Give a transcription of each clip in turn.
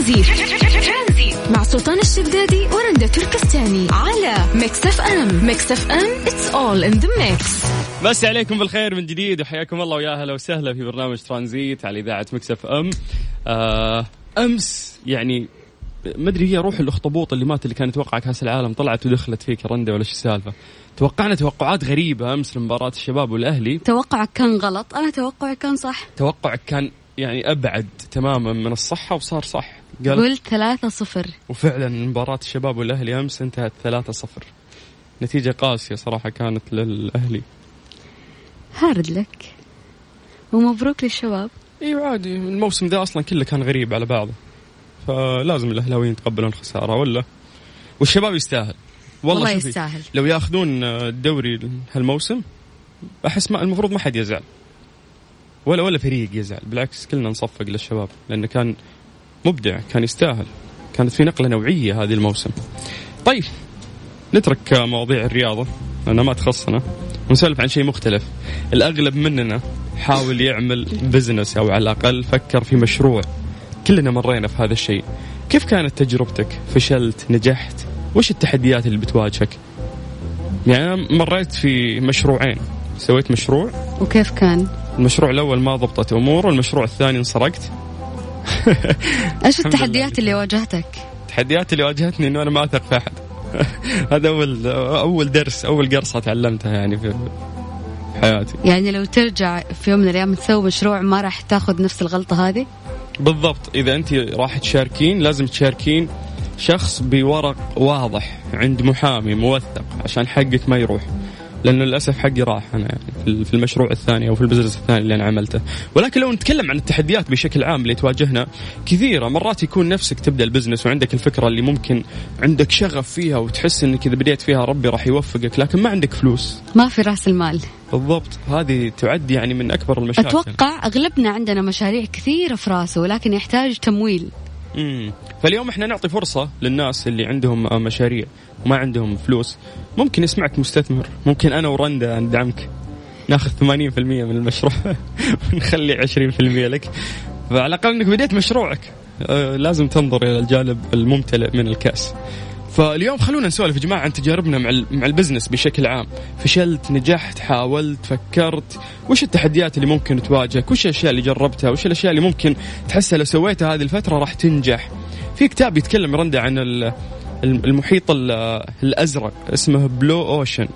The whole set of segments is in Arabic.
ترانزي مع سلطان الشدادي ورندا تركستاني على Mix FM Mix FM it's all in the mix مسي عليكم بالخير من جديد وحياكم الله ويا أهلا وسهلا في برنامج ترانزيت على إذاعة Mix FM آه أمس يعني ما أدري هي روح الأخطبوط اللي مات اللي كان يتوقع كأس العالم طلعت ودخلت فيك رندا ولا إيش السالفة؟ توقعنا توقعات غريبة أمس لمباراة الشباب والأهلي. توقعك كان غلط أنا توقعي كان صح. توقعك كان يعني أبعد تماما من الصحة وصار صح. قال قلت ثلاثة صفر. وفعلا مباراة الشباب والأهلي أمس انتهت ثلاثة صفر. نتيجة قاسية صراحة كانت للأهلي. هارد لك. ومبروك للشباب. أيوه عادي. الموسم ذا أصلا كله كان غريب على بعضه. فلازم الأهلاويين يتقبلون الخساره ولا؟ والشباب يستاهل. والله, والله يستاهل. لو ياخذون الدوري هالموسم أحس ما المفروض ما حد يزعل. ولا ولا فريق يزعل. بالعكس كلنا نصفق للشباب لأنه كان مبدع كان يستاهل. كانت في نقلة نوعية هذه الموسم. طيب نترك مواضيع الرياضة لأنها ما تخصنا. ونسولف عن شيء مختلف. الأغلب مننا حاول يعمل بزنس أو على الأقل فكر في مشروع. كلنا مرينا في هذا الشيء. كيف كانت تجربتك؟ فشلت نجحت؟ وش التحديات اللي بتواجهك؟ يعني مريت في مشروعين. سويت مشروع. وكيف كان؟ المشروع الأول ما ضبطت أمور والمشروع الثاني انسرقت. إيش التحديات اللي واجهتك؟ التحديات اللي واجهتني إنه أنا ما أثق في أحد. هذا أول أول درس أول قرصة تعلمتها يعني في حياتي. يعني لو ترجع في يوم من الأيام تسوي مشروع ما راح تاخذ نفس الغلطة هذه؟ بالضبط. إذا أنت راح تشاركين لازم تشاركين شخص بورق واضح عند محامي موثق عشان حقك ما يروح. لأنه للأسف حقي راح أنا يعني في المشروع الثاني أو في ال business الثاني اللي أنا عملته. ولكن لو نتكلم عن التحديات بشكل عام اللي تواجهنا كثيرة مرات يكون نفسك تبدأ ال business وعندك الفكرة اللي ممكن عندك شغف فيها وتحس إنك إذا بديت فيها ربي راح يوفقك لكن ما عندك فلوس. ما في رأس المال. بالضبط. هذه تعد يعني من أكبر المشاكل. أتوقع أغلبنا عندنا مشاريع كثيرة في راسه ولكن يحتاج تمويل. امم فاليوم إحنا نعطي فرصة للناس اللي عندهم مشاريع. وما عندهم فلوس. ممكن يسمعك مستثمر. ممكن أنا ورندا ندعمك. ناخذ 80% من المشروع. ونخلي 20% لك. فعلى الأقل إنك بديت مشروعك. آه لازم تنظر إلى الجانب الممتلئ من الكأس. فاليوم خلونا نسولف يا جماعة عن تجاربنا مع مع البزنس بشكل عام. فشلت نجحت حاولت فكرت. وش التحديات اللي ممكن تواجهك؟ وش الأشياء اللي جربتها؟ وش الأشياء اللي ممكن تحسها لو سويتها هذه الفترة راح تنجح؟ في كتاب يتكلم رندا عن المحيط الأزرق اسمه Blue Ocean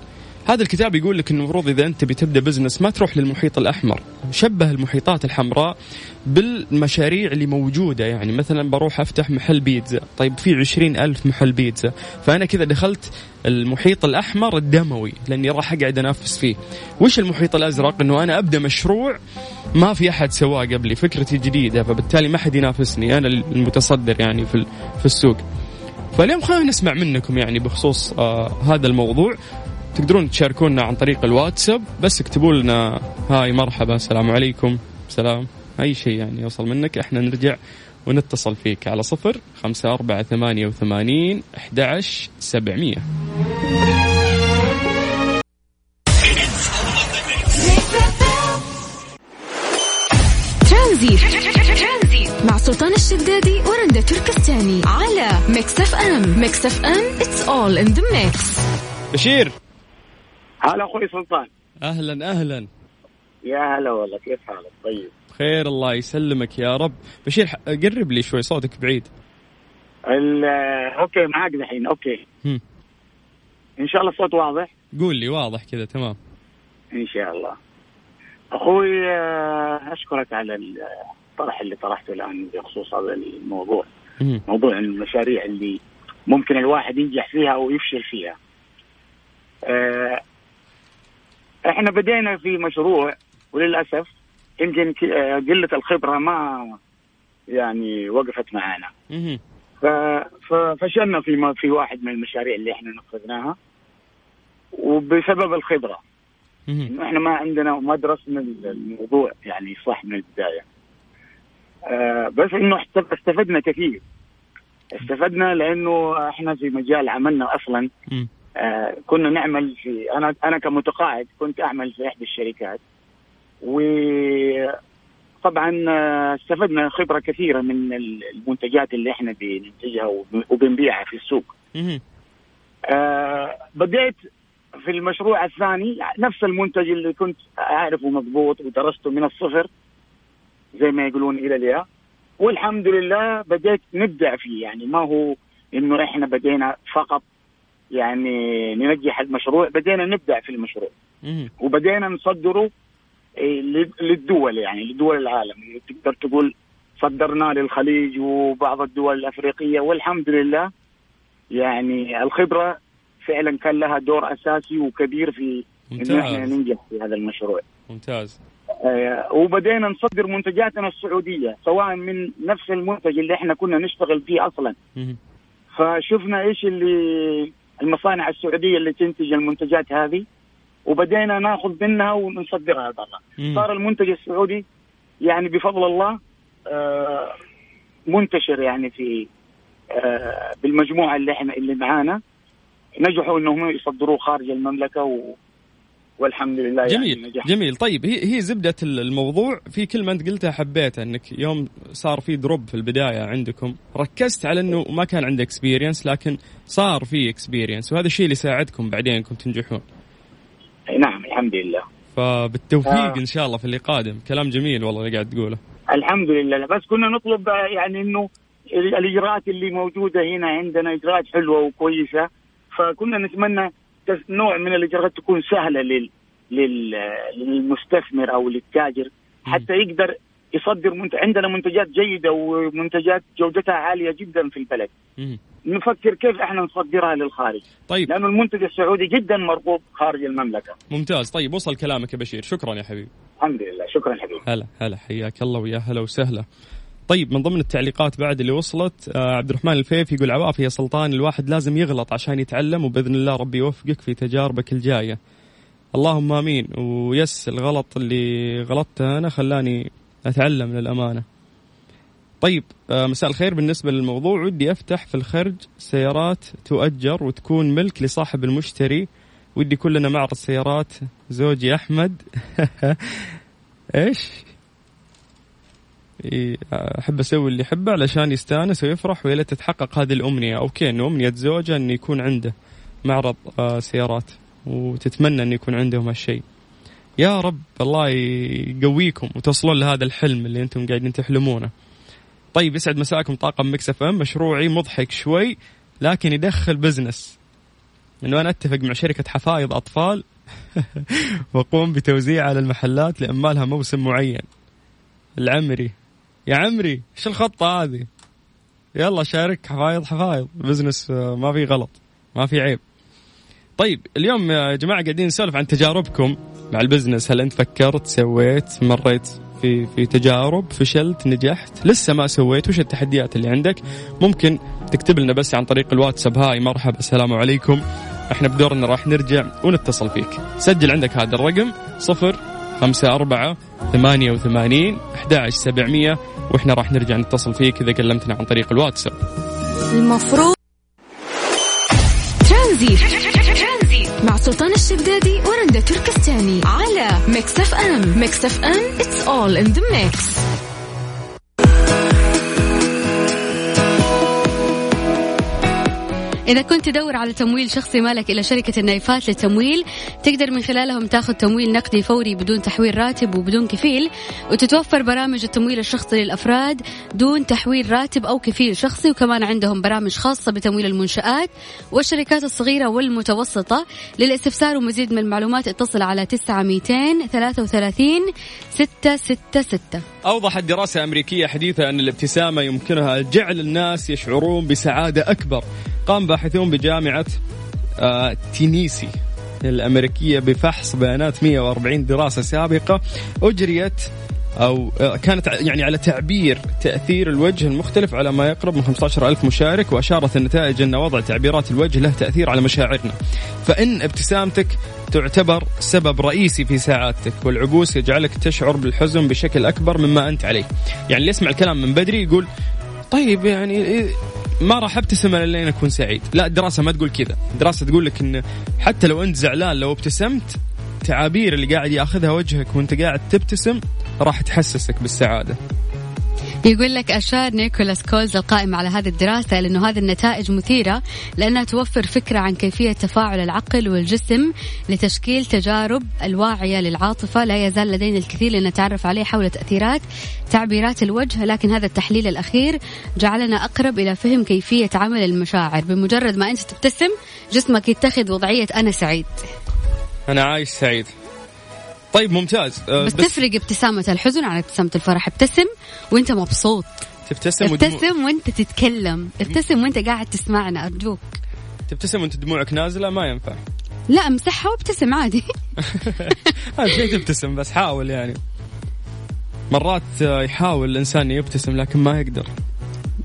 هذا الكتاب يقول لك إنه المفروض إذا أنت بتبدا business ما تروح للمحيط الأحمر. شبه المحيطات الحمراء بالمشاريع اللي موجودة. يعني مثلا بروح أفتح محل بيتزا. طيب في عشرين ألف محل بيتزا. فأنا كذا دخلت المحيط الأحمر الدموي لأني راح أقعد أنافس فيه. وش المحيط الأزرق؟ أنه أنا أبدأ مشروع ما في أحد سواه قبلي. فكرتي جديدة فبالتالي ما حد ينافسني. أنا المتصدر يعني في, في السوق. فاليوم خلينا نسمع منكم يعني بخصوص آه هذا الموضوع. تقدرون تشاركونا عن طريق الواتساب بس اكتبوا لنا هاي مرحبا السلام عليكم. سلام. أي شيء يعني يوصل منك إحنا نرجع ونتصل فيك على صفر خمسة أربعة ثمانية وثمانين أحد سبعمية. ترانزي تركستاني على Mix FM Mix FM it's all in the mix. بشير. هلا أخوي سلطان. أهلا أهلا. يا هلا والله كيف حالك؟ طيب. بخير الله يسلمك يا رب. بشير قرب لي شوي صوتك بعيد. okay معاك دحين okay. هم. إن شاء الله الصوت واضح؟ قول لي واضح كذا تمام. إن شاء الله. أخوي آه، أشكرك على الطرح اللي طرحته الآن بخصوص هذا الموضوع. هم. موضوع المشاريع اللي ممكن الواحد ينجح فيها أو يفشل فيها. آه، إحنا بدينا في مشروع وللأسف يمكن آه، قلة الخبرة ما يعني وقفت معنا ففشلنا في في واحد من المشاريع اللي إحنا نفذناها. وبسبب الخبرة. إحنا ما عندنا ما درسنا الموضوع يعني صح من البداية. بس إنه استفدنا كثير. استفدنا لأنه إحنا في مجال عملنا أصلا. آه كنا نعمل في أنا أنا كمتقاعد كنت أعمل في إحدى الشركات. و طبعا آه، استفدنا خبرة كثيرة من المنتجات اللي إحنا بننتجها وبنبيعها في السوق. آه بديت في المشروع الثاني نفس المنتج اللي كنت أعرفه مضبوط ودرسته من الصفر. زي ما يقولون إلى الياء. والحمد لله بديت نبدع فيه. يعني ما هو إنه إحنا بدينا فقط يعني ننجح المشروع بدينا نبدع في المشروع. وبدينا نصدره إيه، للدول يعني لدول العالم. تقدر تقول صدرناه للخليج وبعض الدول الأفريقية. والحمد لله يعني الخبرة فعلا كان لها دور أساسي وكبير في إنه إحنا ننجح في هذا المشروع. ممتاز. آه وبدينا نصدر منتجاتنا السعودية سواء من نفس المنتج اللي إحنا كنا نشتغل فيه أصلا. فشفنا إيش اللي المصانع السعودية اللي تنتج المنتجات هذه وبدينا ناخذ منها ونصدرها. برا صار المنتج السعودي يعني بفضل الله آه، منتشر يعني في آه، بالمجموعة اللي إحنا اللي معانا. نجحوا إنهم يصدروه خارج المملكة و والحمد لله يعني جميل يعني نجح. جميل. طيب هي هي زبدة الموضوع. في كلمة أنت قلتها حبيتها إنك يوم صار في دروب في البداية عندكم ركزت على إنه ما كان عندك experience لكن صار في experience وهذا الشيء اللي يساعدكم بعدين إنكم تنجحون. نعم الحمد لله. فبالتوفيق آه. إن شاء الله في اللي قادم. كلام جميل والله اللي قاعد تقوله. الحمد لله. بس كنا نطلب يعني إنه الإجراءات اللي موجودة هنا عندنا إجراءات حلوة وكويسة فكنا نتمنى نوع من الإجراءات تكون سهلة لل للمستثمر أو للتاجر حتى يقدر يصدر منتج عندنا منتجات جيدة ومنتجات جودتها عالية جدا في البلد. نفكر كيف إحنا نصدرها للخارج. طيب. لأنه المنتج السعودي جدا مرغوب خارج المملكة. ممتاز. طيب وصل كلامك يا بشير. شكرا يا حبيبي. الحمد لله. شكرا حبيبي. هلا هلا. حياك الله ويا هلا وسهلا. طيب من ضمن التعليقات بعد اللي وصلت آه عبد الرحمن الفيف يقول عواف يا سلطان الواحد لازم يغلط عشان يتعلم وبإذن الله ربي يوفقك في تجاربك الجاية. اللهم آمين. ويس الغلط اللي غلطته أنا خلاني أتعلم للأمانة. طيب آه مساء الخير. بالنسبة للموضوع ودي أفتح في الخرج سيارات تؤجر وتكون ملك لصاحب المشتري. ودي كلنا معرض سيارات زوجي أحمد. إيش؟ أحب أسوي اللي يحبه علشان يستأنس ويفرح ويا تتحقق هذه الأمنية. أوكي انه أمنية زوجة انه يكون عنده معرض آه، سيارات وتتمنى انه يكون عندهم هالشيء. يا رب الله يقويكم وتصلون لهذا الحلم اللي أنتم قاعدين تحلمونه. طيب يسعد مساكم طاقم Mix FM. مشروعي مضحك شوي لكن يدخل business. انه أنا أتفق مع شركة حفايض أطفال وأقوم بتوزيع على المحلات لا ما لها موسم معين. العمري. يا عمري إيش الخطة هذه؟ يلا شارك حفايض حفايض. business آه، ما في غلط ما في عيب. طيب اليوم يا جماعة قاعدين نسولف عن تجاربكم مع ال business. هل انت فكرت سويت مريت في في تجارب فشلت نجحت؟ لسه ما سويت وش التحديات اللي عندك؟ ممكن تكتب لنا بس عن طريق الواتساب. Hi مرحبا السلام عليكم. إحنا بدورنا راح نرجع ونتصل فيك. سجل عندك هذا الرقم صفر خمسة أربعة ثمانية وثمانين أحد سبعمية وإحنا راح نرجع نتصل فيك إذا كلمتنا عن طريق الواتساب. المفروض ترانزيت مع سلطان الشدادي ورندا تركستاني على Mix FM. Mix FM it's all in the mix. إذا كنت تدور على تمويل شخصي مالك إلى شركة النايفات للتمويل تقدر من خلالهم تاخذ تمويل نقدي فوري بدون تحويل راتب وبدون كفيل وتتوفر برامج التمويل الشخصي للأفراد دون تحويل راتب أو كفيل شخصي وكمان عندهم برامج خاصة بتمويل المنشآت والشركات الصغيرة والمتوسطة للاستفسار ومزيد من المعلومات اتصل على 900 33 666 أوضحت دراسة أمريكية حديثة أن الابتسامة يمكنها جعل الناس يشعرون بسعادة أكبر. قام باحثون بجامعة آه تينيسي الأمريكية بفحص بيانات 140 دراسة سابقة أجريت آه، كانت يعني على تعبير تأثير الوجه المختلف على ما يقرب من 15 ألف مشارك وأشارت النتائج أن وضع تعبيرات الوجه له تأثير على مشاعرنا. فإن ابتسامتك تعتبر سبب رئيسي في سعادتك والعبوس يجعلك تشعر بالحزن بشكل أكبر مما أنت عليه. يعني اللي يسمع الكلام من بدري يقول طيب يعني ما راح ابتسم إلا لين أكون سعيد. لا الدراسة ما تقول كذا. الدراسة تقول لك انه حتى لو أنت زعلان لو ابتسمت تعابير اللي قاعد ياخذها وجهك وأنت قاعد تبتسم راح تحسسك بالسعادة. يقول لك أشار نيكولاس كولز القائم على هذه الدراسة لأنه هذه النتائج مثيرة لأنها توفر فكرة عن كيفية تفاعل العقل والجسم لتشكيل تجارب الواعية للعاطفة. لا يزال لدينا الكثير لنتعرف عليه حول تأثيرات تعبيرات الوجه لكن هذا التحليل الأخير جعلنا أقرب إلى فهم كيفية عمل المشاعر. بمجرد ما أنت تبتسم جسمك يتخذ وضعية أنا سعيد. أنا عايش سعيد. طيب ممتاز. أه، بس, بس تفرق ابتسامة الحزن عن ابتسامة الفرح. ابتسم وانت مبسوط. تبتسم ابتسم وانت تتكلم. ابتسم وانت قاعد تسمعنا أرجوك. تبتسم وانت دموعك نازلة ما ينفع. لا امسحها وابتسم عادي. هذا تبتسم بس حاول يعني. مرات يحاول الإنسان يبتسم لكن ما يقدر.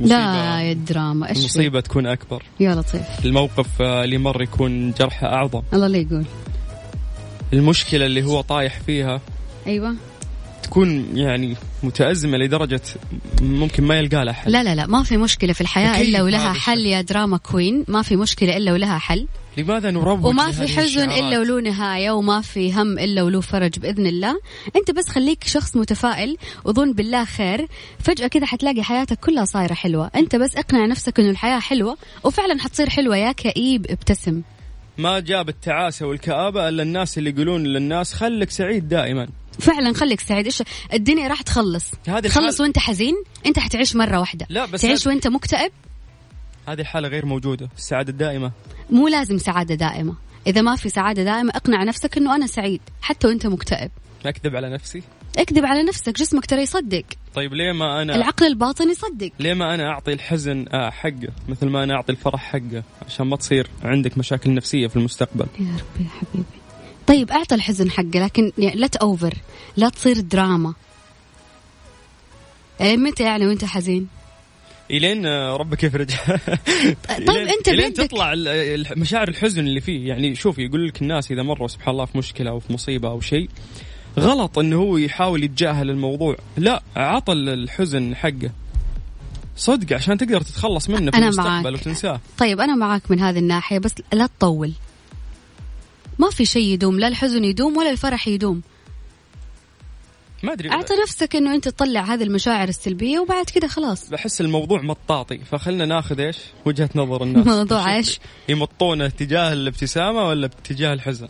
لا يا دراما إيش المصيبه تكون أكبر. يا لطيف. الموقف اللي مر يكون جرحه اعظم الله لا يقول. المشكلة اللي هو طايح فيها أيوه. تكون يعني متأزمة لدرجة ممكن ما يلقى لها حل. لا لا لا ما في مشكلة في الحياة إلا ولها حل يا دراما كوين. ما في مشكلة إلا ولها حل. لماذا نروج وما في حزن إلا ولو نهاية وما في هم إلا ولو فرج بإذن الله. أنت بس خليك شخص متفائل وظن بالله خير. فجأة كذا حتلاقي حياتك كلها صايرة حلوة. أنت بس اقنع نفسك أنه الحياة حلوة وفعلا حتصير حلوة يا كئيب ابتسم. ما جاب التعاسة والكآبة إلا الناس اللي يقولون للناس خليك سعيد دائما. فعلا خليك سعيد. إيش الدنيا راح تخلص. هذه تخلص وأنت حزين أنت حتعيش مرة واحدة. لا بس تعيش وأنت مكتئب؟ هذه حالة غير موجودة السعادة الدائمة مو لازم سعادة دائمة. إذا ما في سعادة دائمة اقنع نفسك إنه أنا سعيد حتى وأنت مكتئب. أكذب على نفسي. اكذب على نفسك جسمك ترى يصدق. طيب ليه ما أنا العقل الباطن يصدق. ليه ما أنا أعطي الحزن آه، حقه مثل ما أنا أعطي الفرح حقه؟ عشان ما تصير عندك مشاكل نفسية في المستقبل. يا ربي يا حبيبي. طيب أعطى الحزن حقه لكن لا تأوفر لا تصير دراما. يعني متى يعني وأنت حزين؟ إلين ربك يفرج. طيب أنت إلين تطلع مشاعر الحزن اللي فيه. يعني شوف يقول لك الناس إذا مروا سبحان الله في مشكلة أو في مصيبة أو شيء غلط إنه هو يحاول يتجاهل الموضوع. لا عطى الحزن حقه. صدق عشان تقدر تتخلص منه في أنا المستقبل معك. وتنساه. طيب أنا معك من هذه الناحية بس لا تطول. ما في شيء يدوم لا الحزن يدوم ولا الفرح يدوم. ما أدري. اعطي نفسك إنه أنت تطلع هذه المشاعر السلبية وبعد كذا خلاص. بحس الموضوع مطاطي. فخلنا ناخذ إيش؟ وجهة نظر الناس. موضوع إيش؟ يمطونه تجاه الابتسامة ولا باتجاه الحزن؟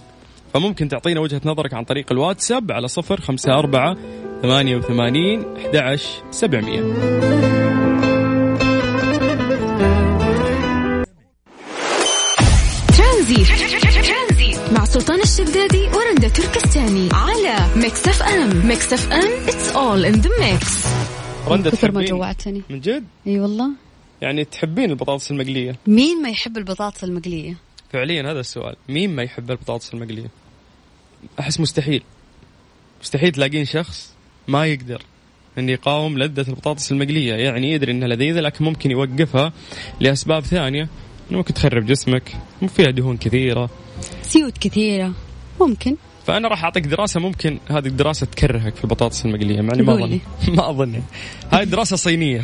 فممكن تعطينا وجهة نظرك عن طريق الواتساب على صفر خمسة أربعة ثمانية وثمانين أحد سبعمية. مع سلطان الشدادي ورندا تركستاني على Mix FM. Mix FM it's all in the mix. رندا كثر ما جوعتني. من جد؟ إي والله. يعني تحبين البطاطس المقلية؟ مين ما يحب البطاطس المقلية؟ فعليا هذا السؤال. مين ما يحب البطاطس المقلية؟ أحس مستحيل. مستحيل تلاقين شخص ما يقدر إن يقاوم لذة البطاطس المقلية. يعني يدري إنها لذيذة لكن ممكن يوقفها لأسباب ثانية. ممكن تخرب جسمك فيها دهون كثيرة. زيوت كثيرة. ممكن. فأنا راح أعطيك دراسة ممكن هذه الدراسة تكرهك في البطاطس المقلية. مع ما أظن. ما أظن. هذه دراسة صينية.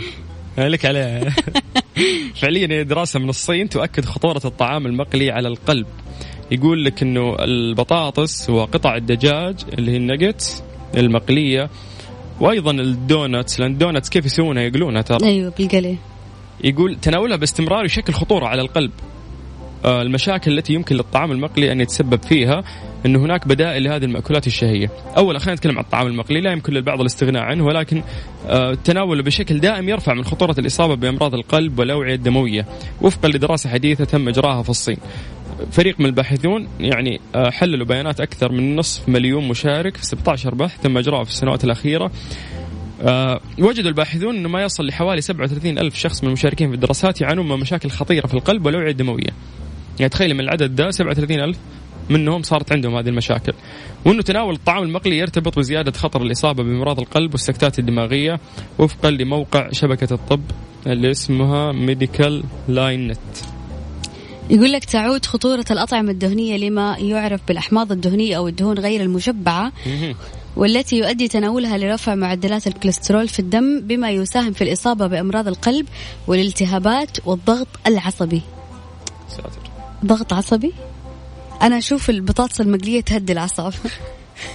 لك عليها. فعليا دراسة من الصين تؤكد خطورة الطعام المقلي على القلب. يقول لك إنه البطاطس وقطع الدجاج اللي هي النجت المقلية وأيضا ال donuts لأن ال donuts كيف يسوونها؟ يقلونها ترى. أيوه بالقلي. يقول تناولها باستمرار يشكل خطورة على القلب. آه، المشاكل التي يمكن للطعام المقلي أن يتسبب فيها انه هناك بدائل لهذه المأكولات الشهية. اول خلينا نتكلم عن الطعام المقلي لا يمكن للبعض الاستغناء عنه ولكن آه، تناوله بشكل دائم يرفع من خطورة الإصابة بأمراض القلب والاوعيه الدموية. وفقا لدراسة حديثة تم إجراها في الصين. فريق من الباحثون يعني آه، حللوا بيانات أكثر من نصف مليون مشارك في 16 بحث تم اجراءه في السنوات الأخيرة. أه وجدوا الباحثون إنه ما يصل لحوالي 37 ألف شخص من المشاركين في الدراسات يعانون من مشاكل خطيرة في القلب والاوعيه الدمويه. يعني تخيل من العدد ده 37 ألف منهم صارت عندهم هذه المشاكل. وإنه تناول الطعام المقلي يرتبط بزيادة خطر الإصابة بأمراض القلب والسكتات الدماغية وفقا لموقع شبكة الطب اللي اسمها Medical Line Net يقول لك تعود خطورة الأطعمة الدهنية لما يعرف بالأحماض الدهنية أو الدهون غير المشبعة والتي يؤدي تناولها لرفع معدلات الكوليسترول في الدم بما يساهم في الإصابة بأمراض القلب والالتهابات والضغط العصبي. ساتر. ضغط عصبي؟ أنا أشوف البطاطس المقلية تهدي الأعصاب.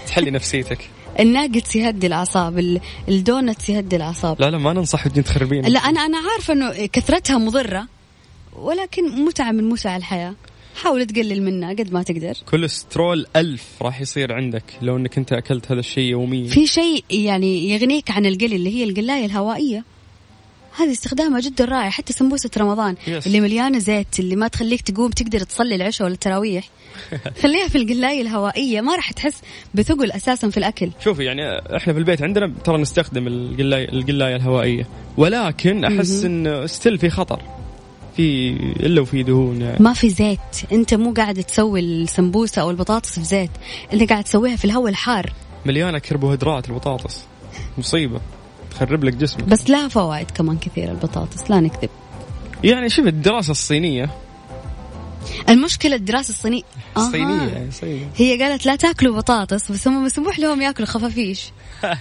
تحلي نفسيتك. الناجتس يهدي الأعصاب ال donuts يهدي الأعصاب. لا لا ما ننصح تجين تخربين لا أنا أنا عارفة إنه كثرتها مضرة. ولكن متعة من متع الحياة. حاول تقلل منها قد ما تقدر. كوليسترول ألف راح يصير عندك لو إنك أنت أكلت هذا الشيء يوميا. في شيء يعني يغنيك عن القلي اللي هي القلاية الهوائية. هذه استخدامها جدا رائع حتى سمبوسة رمضان. yes. اللي مليانة زيت اللي ما تخليك تقوم تقدر تصلي العشاء ولا التراويح. خليها في القلاية الهوائية ما راح تحس بثقل أساسا في الأكل. شوفي يعني إحنا في البيت عندنا ترى نستخدم القلاية, القلاية الهوائية. ولكن أحس إن still في خطر. في إلا وفي دهون يعني. ما في زيت. أنت مو قاعد تسوي السمبوسة أو البطاطس في زيت. أنت قاعد تسويها في الهواء الحار. مليانة كربوهيدرات البطاطس. مصيبة. تخرب لك جسمك. بس لها فوائد كمان كثيرة البطاطس. لا نكذب. يعني شوف الدراسة الصينية. المشكلة الدراسة الصينية الصينية يعني صينية. هي قالت لا تاكلوا بطاطس بس هم مسموح لهم ياكلوا خفافيش.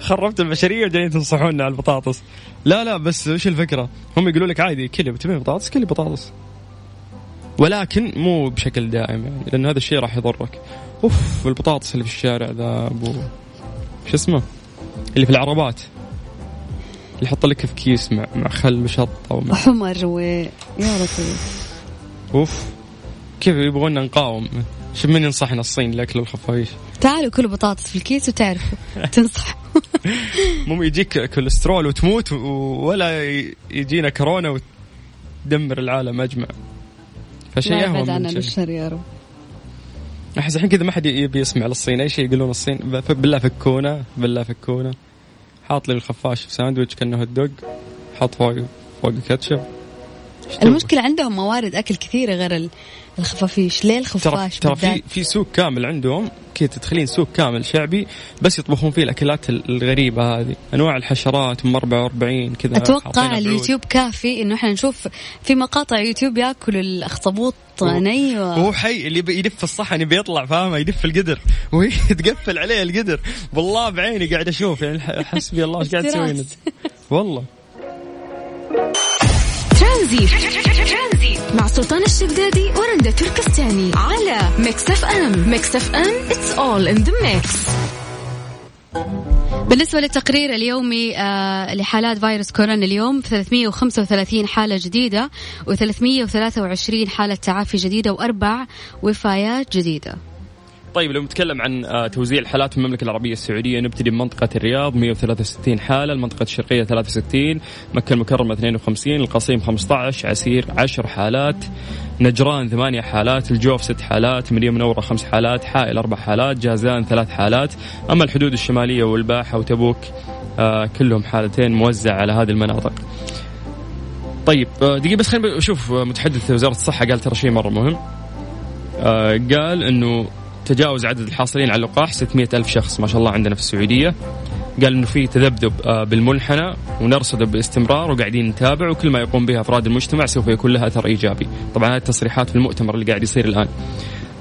خربت البشريه وجايين تنصحونا على البطاطس. لا لا بس وش الفكرة؟ هم يقولوا لك عادي كلي تبين بطاطس؟ كلي بطاطس. ولكن مو بشكل دائم يعني لأن هذا الشيء راح يضرك. أوف البطاطس اللي في الشارع ذا أبو. شو اسمه؟ اللي في العربات. اللي يحط لك في كيس مع مع خل وشطه ومع حمر و يا لطيف أوف. كيف يبغونا نقاوم؟ شوف من ينصحنا الصين لأكل الخفايش؟ تعالوا كلوا بطاطس في الكيس وتعرفوا. تنصح مو يجيك كوليسترول وتموت ولا يجينا كورونا وتدمر العالم أجمع. فشيء أهون من الشر يا رب. أحس الحين كذا ما حد يبي يسمع للصين. أي شيء يقولون الصين؟ بالله فكونا بالله فكونا. حاط لي الخفاش في ساندويتش كأنه dog حط فوق فوق كاتشب. المشكلة عندهم موارد أكل كثيرة غير الخفافيش. ليه الخفاش ترى في في سوق كامل عندهم كذا تدخلين سوق كامل شعبي بس يطبخون فيه الأكلات الغريبة هذه. أنواع الحشرات ام 44 كذا أتوقع اليوتيوب كافي إنه إحنا نشوف في مقاطع يوتيوب ياكل الأخطبوط ني و... هو حي اللي يدف الصحن يبي يطلع فاهمة؟ يدف القدر. وهي تقفل عليه القدر. والله بعيني قاعد أشوف يعني حسبي الله إيش قاعد تسوين والله. ترانزيت مع سلطان الشدادي ورندا تركستاني على Mix FM Mix FM it's all in the mix بالنسبة للتقرير اليومي آه لحالات فيروس كورونا اليوم 335 حالة جديدة و323 حالة تعافي جديدة وأربع وفايات جديدة. طيب لو نتكلم عن آه، توزيع الحالات في المملكة العربية السعودية نبتدي بمنطقة الرياض 163 حالة المنطقة الشرقية 63 مكة المكرمة 52 القصيم 15 عسير 10 حالات نجران 8 حالات الجوف 6 حالات مريم منورة 5 حالات حائل 4 حالات جازان 3 حالات. أما الحدود الشمالية والباحة وتبوك آه كلهم حالتين موزع على هذه المناطق. طيب آه دقيقة بس خلينا نشوف متحدث وزارة الصحة قال ترى شيء مرة مهم. قال إنه تجاوز عدد الحاصلين على اللقاح 600 ألف شخص ما شاء الله عندنا في السعودية قال إنه في تذبذب آه، بالمنحنى ونرصده باستمرار وقاعدين نتابع وكل ما يقوم به أفراد المجتمع سوف يكون لها أثر إيجابي، طبعا هذه التصريحات في المؤتمر اللي قاعد يصير الآن.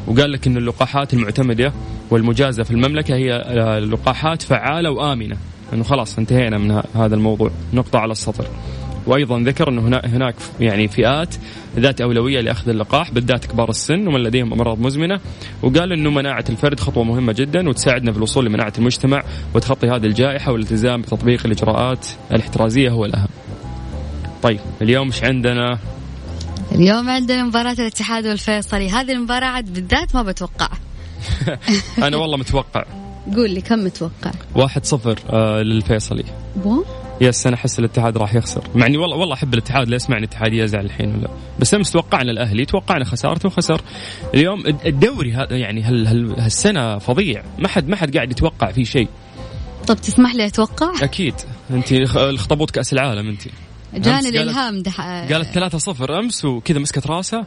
وقال لك إن اللقاحات المعتمدة والمجازه في المملكة هي آه، لقاحات فعالة وآمنة، إنه خلاص انتهينا من هذا الموضوع، نقطة على السطر. وأيضا ذكر أنه هناك يعني فئات ذات أولوية لأخذ اللقاح بالذات كبار السن ومن لديهم أمراض مزمنة وقال إنه مناعة الفرد خطوة مهمة جدا وتساعدنا في الوصول لمناعة المجتمع وتخطي هذه الجائحة والالتزام بتطبيق الإجراءات الاحترازية هو الأهم. طيب اليوم إيش عندنا؟ اليوم عندنا مباراة الاتحاد والفيصلي، هذه المباراة عاد بالذات ما بتوقع. أنا والله متوقع. قول لي كم متوقع؟ واحد صفر آه للفيصلي. يس أنا أحس الاتحاد راح يخسر. مع إني والله والله أحب الاتحاد لا يسمعني الاتحاد يزعل الحين ولا. بس أمس توقعنا الأهلي توقعنا خسارته وخسر. اليوم الدوري هذا يعني هال هال هالسنة فظيع. ما حد ما حد قاعد يتوقع فيه شيء. طب تسمح لي أتوقع؟ أكيد. أنت الخطبوط كأس العالم أنت. جاني الإلهام ده قالت 3-0 أمس وكذا مسكت راسها.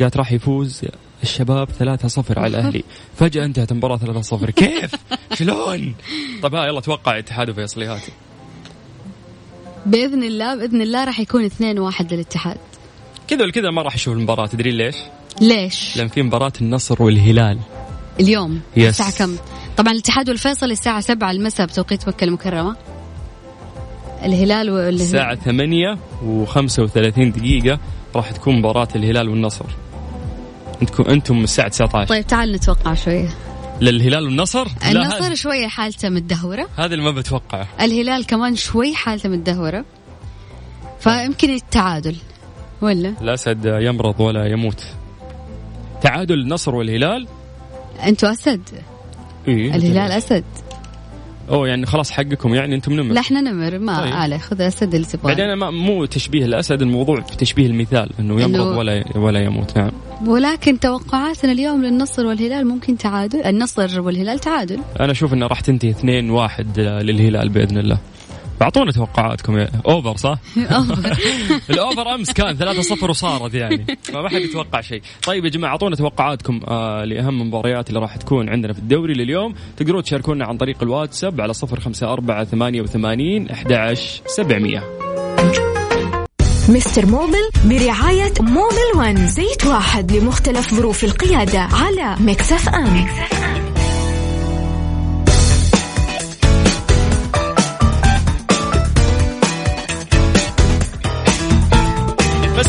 قالت راح يفوز الشباب 3-0 على الأهلي. فجأة انتهت المباراة 3-0 كيف؟ شلون؟ طيب ها يلا توقع اتحاد وفيصليات بإذن الله بإذن الله راح يكون 2 1 للاتحاد كذا ولا كذا ما راح أشوف المباراة تدرين ليش؟ ليش؟ لأن في مباراة النصر والهلال اليوم يس. الساعة كم؟ طبعا الاتحاد والفيصل الساعة 7 المساء بتوقيت مكة المكرمة الهلال والهلال الساعة 8 و35 دقيقة راح تكون مباراة الهلال والنصر أنتم أنتم الساعة 19 طيب تعال نتوقع شوية للهلال والنصر؟ النصر شوية حالته متدهورة. هذا اللي ما بتوقعه الهلال كمان شوي حالته متدهورة. فيمكن التعادل ولا؟ الاسد يمرض ولا يموت. تعادل النصر والهلال؟ أنتوا أسد. إيه؟ الهلال أسد. أوه يعني خلاص حقكم يعني أنتم نمر. لا إحنا نمر ما طيب. عليه خذ أسد اللي تبغاه. بعدين ما مو تشبيه الأسد الموضوع في تشبيه المثال إنه يمرض إنه- ولا ولا يموت نعم. ولكن توقعاتنا اليوم للنصر والهلال ممكن تعادل النصر والهلال تعادل. أنا أشوف انها راح تنتهي 2 1 للهلال بإذن الله. اعطونا توقعاتكم يا over صح؟ ال over أمس كان 3-0 وصارت يعني فما حد يتوقع شيء. طيب يا جماعة أعطونا توقعاتكم آه لأهم المباريات اللي راح تكون عندنا في الدوري لليوم، تقدرون تشاركونا عن طريق الواتساب على 054 88 11 700. Mister Mobil برعاية Mobil One زيت واحد لمختلف ظروف القيادة على Mix FM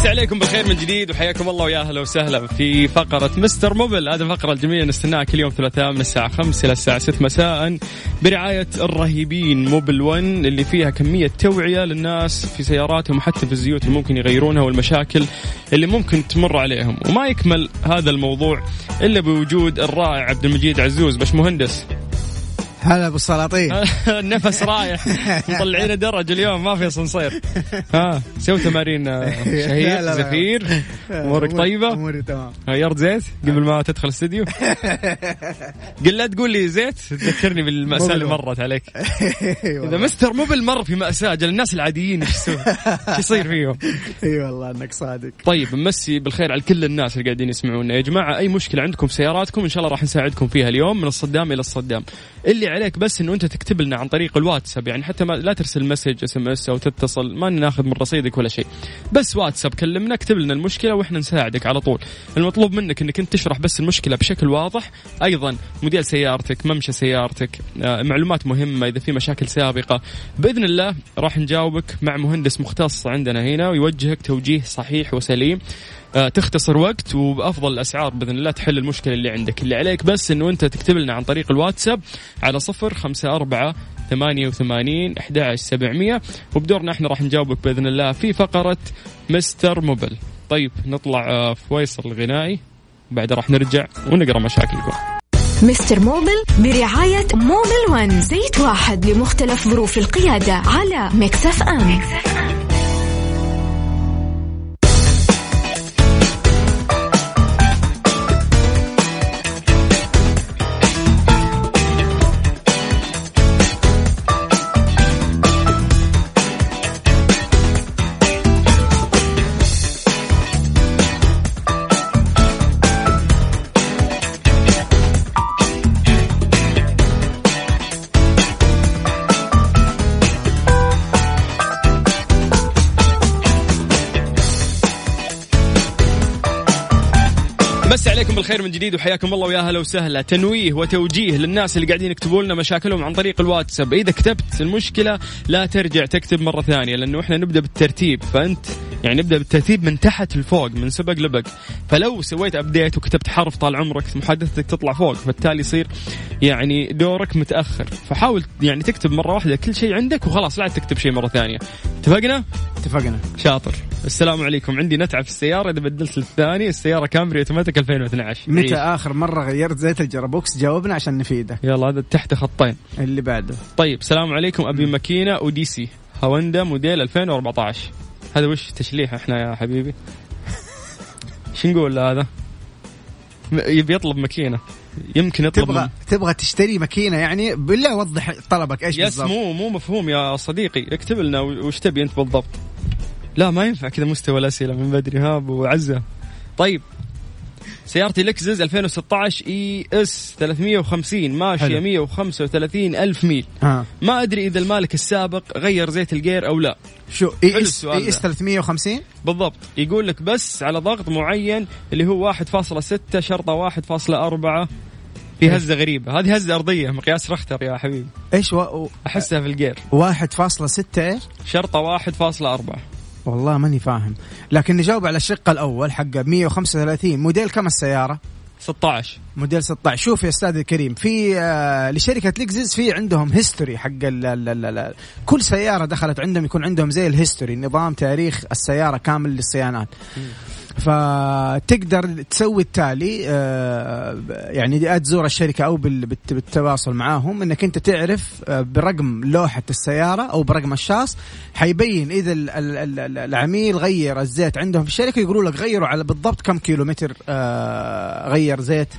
بس عليكم بالخير من جديد وحياكم الله ويا أهلا وسهلا في فقرة مستر موبل هذه الفقرة الجميلة نستناها كل يوم ثلاثاء من الساعة 5 إلى الساعة 6 مساء برعاية الرهيبين موبل 1 اللي فيها كمية توعية للناس في سياراتهم وحتى في الزيوت اللي ممكن يغيرونها والمشاكل اللي ممكن تمر عليهم. وما يكمل هذا الموضوع إلا بوجود الرائع عبد المجيد عزوز باش مهندس. هلا أبو السلاطين. النفس رايح. مطلعين درج اليوم ما في اسانسير ها سوي تمارين آه، لا. زفير؟ أمورك طيبة؟ أموري تمام. غيرت زيت قبل ما تدخل الاستديو؟ قل لا تقول لي زيت تذكرني بالمأساة اللي مرت عليك. إذا مستر موبل مر في مأساة جل الناس العاديين إيش يسوي؟ إيش يصير فيهم؟ أي والله إنك صادق. طيب نمسي بالخير على كل الناس اللي قاعدين يسمعونا. يا جماعة أي مشكلة عندكم في سياراتكم إن شاء الله راح نساعدكم فيها اليوم من الصدام إلى الصدام. اللي عليك بس إنه أنت تكتب لنا عن طريق الواتساب يعني حتى ما لا ترسل message SMS أو تتصل ما ناخذ من رصيدك ولا شيء. بس واتساب كلمنا اكتب لنا المشكلة وإحنا نساعدك على طول. المطلوب منك إنك أنت تشرح بس المشكلة بشكل واضح. أيضا موديل سيارتك ممشى سيارتك آه، معلومات مهمة إذا في مشاكل سابقة. بإذن الله راح نجاوبك مع مهندس مختص عندنا هنا ويوجهك توجيه صحيح وسليم. تختصر وقت وبأفضل الأسعار بإذن الله تحل المشكلة اللي عندك. اللي عليك بس إنه أنت تكتب لنا عن طريق الواتساب على صفر خمسة أربعة ثمانية وثمانين أحد عشر سبعمية. وبدورنا إحنا راح نجاوبك بإذن الله في فقرة Mister Mobil. طيب نطلع آه، فاصل غنائي. بعد راح نرجع ونقرأ مشاكلكم Mister Mobil برعاية Mobil One زيت واحد لمختلف ظروف القيادة على Mix FM. بس عليكم بالخير من جديد وحياكم الله ويا هلا وسهلا. تنويه وتوجيه للناس اللي قاعدين يكتبوا لنا مشاكلهم عن طريق الواتساب. إذا كتبت المشكلة لا ترجع تكتب مرة ثانية لأنه إحنا نبدأ بالترتيب. فأنت يعني نبدأ بالترتيب من تحت لفوق من سبق لبق. فلو سويت update وكتبت حرف طال عمرك محادثتك تطلع فوق فبالتالي يصير يعني دورك متأخر. فحاول يعني تكتب مرة واحدة كل شيء عندك وخلاص لا تكتب شيء مرة ثانية. اتفقنا؟ اتفقنا. شاطر. السلام عليكم. عندي نتعه في السيارة إذا بدلت الثاني السيارة كامري اوتوماتيك 2012 متى عيش. آخر مرة غيرت زيت الجرابوكس جاوبنا عشان نفيدك يلا هذا تحت خطين. اللي بعده. طيب السلام عليكم أبي ماكينة أوديسي. هوندا موديل 2014 هذا وش تشليح إحنا يا حبيبي؟ شو نقول هذا؟ يبي يطلب ماكينة. يمكن يطلب تبغى من... تبغى تشتري ماكينة يعني؟ بالله وضح طلبك إيش يس بالضبط. مو مو مفهوم يا صديقي. اكتب لنا وش تبي أنت بالضبط. لا ما ينفع كذا مستوى الأسئلة من بدري. ها أبو عزة. طيب سيارتي لكزس 2016 ES 350 ماشية حلو. 135 ألف ميل. ها ما أدري إذا المالك السابق غير زيت ال gear أو لا. شو ES ES ده. 350 بالضبط. يقول لك بس على ضغط معين اللي هو 1.6 شرطة 1.4 في هزة غريبة. هذه هزة أرضية مقياس رختر يا حبيبي. إيش و... أحسها في ال gear. 1.6 إيش؟ شرطة 1.4 والله ماني فاهم. لكن نجاوب على الشق الأول حق 135 موديل كم السيارة؟ 16 موديل 16 شوف يا أستاذ الكريم في آه لشركة لكزس في عندهم history حق ال ال ال ال كل سيارة دخلت عندهم يكون عندهم زي ال history نظام تاريخ السيارة كامل للصيانات. فتقدر تسوي التالي آه، يعني تزور الشركة أو بالتواصل معاهم إنك أنت تعرف آه، برقم لوحة السيارة أو برقم الشاص. حيبين إذا العميل غير الزيت عندهم في الشركة يقولوا لك غيروا على بالضبط كم كيلومتر آه، غير زيت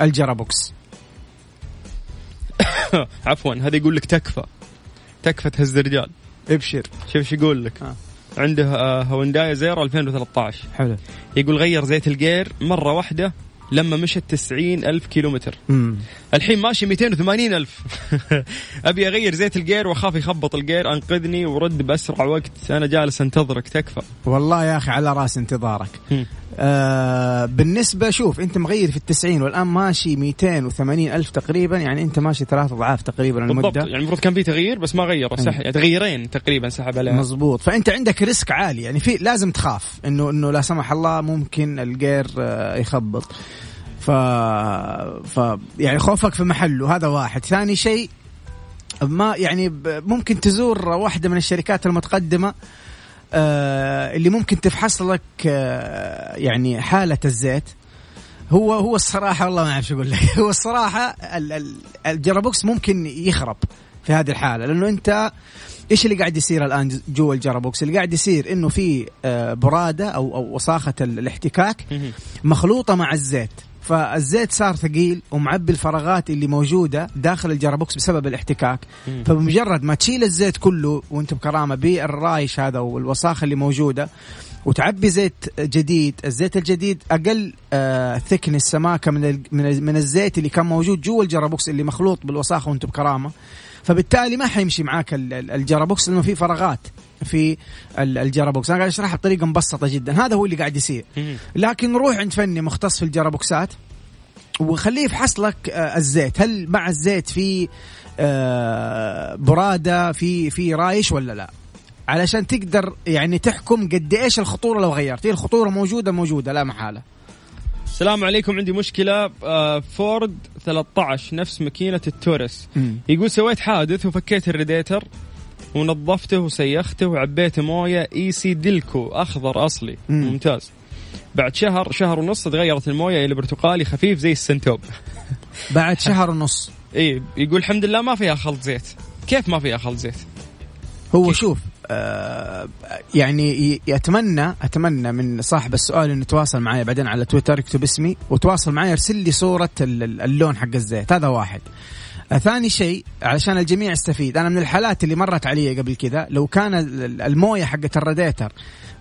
ال gearbox عفوا هذا يقول لك تكفى. تكفى تهز الرجال. ابشر. شوف إيش يقول لك. آه. عنده آه، هونداي أزيرا 2013 حلو. يقول غير زيت ال gear مرة واحدة لما مشت 90 ألف كيلومتر. مم. الحين ماشي 280 ألف. أبي أغير زيت ال gear وأخاف يخبط ال gear أنقذني ورد بأسرع وقت. أنا جالس أنتظرك تكفى. والله يا أخي على رأس انتظارك. آه بالنسبة شوف أنت مغير في التسعين والآن ماشي 280 ألف تقريبا يعني أنت ماشي ثلاث أضعاف تقريبا المدة. بالضبط يعني المفروض كان في تغيير بس ما غيره سح... يعني تغييرين تقريبا سحب عليه. مزبوط فأنت عندك risk عالي يعني في لازم تخاف إنه إنه لا سمح الله ممكن ال gear آه يخبط. ف... ف يعني خوفك في محله هذا واحد. ثاني شيء ما يعني ممكن تزور واحدة من الشركات المتقدمة آه اللي ممكن تفحص لك آه يعني حالة الزيت. هو هو الصراحة والله ما أعرف شو أقول لك. هو الصراحة ال gearbox ممكن يخرب في هذه الحالة. لأنه أنت إيش اللي قاعد يصير الآن جوا ال gearbox؟ اللي قاعد يصير إنه في آه، برادة أو أو وساخة الاحتكاك مخلوطة مع الزيت. فالزيت صار ثقيل ومعبي الفراغات اللي موجودة داخل ال gearbox بسبب الاحتكاك. مم. فبمجرد ما تشيل الزيت كله وانت بكرامه بالرايش هذا والوساخه اللي موجودة وتعبي زيت جديد الزيت الجديد أقل آه thickness سماكة من من الزيت اللي كان موجود جوا ال gearbox اللي مخلوط بالوساخه وانت بكرامة. فبالتالي ما حيمشي معاك ال gearbox لأنه في فراغات. في الجرابوكس. أنا قاعد أشرحها بطريقة مبسطة جدا. هذا هو اللي قاعد يصير. لكن روح عند فني مختص في الجرابوكسات وخليه يفحص لك آه، الزيت. هل مع الزيت في آه، برادة في في رايش ولا لا؟ علشان تقدر يعني تحكم قد إيش الخطورة لو غيرت. الخطورة موجودة موجودة لا محالة. السلام عليكم. عندي مشكلة آه، فورد 13 نفس ماكينة التورس. يقول سويت حادث وفكيت الريديتر. ونظفته وسيخته وعبيته مويه ACDelco أخضر أصلي. مم. ممتاز. بعد شهر شهر ونص تغيرت المويه إلى برتقالي خفيف زي ال Suntop. بعد شهر ونص. إي يقول الحمد لله ما فيها خلط زيت. كيف ما فيها خلط زيت؟ هو كيف؟ شوف آه يعني اتمنى أتمنى من صاحب السؤال إنه يتواصل معي بعدين على تويتر يكتب اسمي وتواصل معي يرسل لي صورة اللون حق الزيت. هذا واحد. ثاني شيء علشان الجميع يستفيد أنا من الحالات اللي مرت علي قبل كذا لو كان الموية حقت الراديتر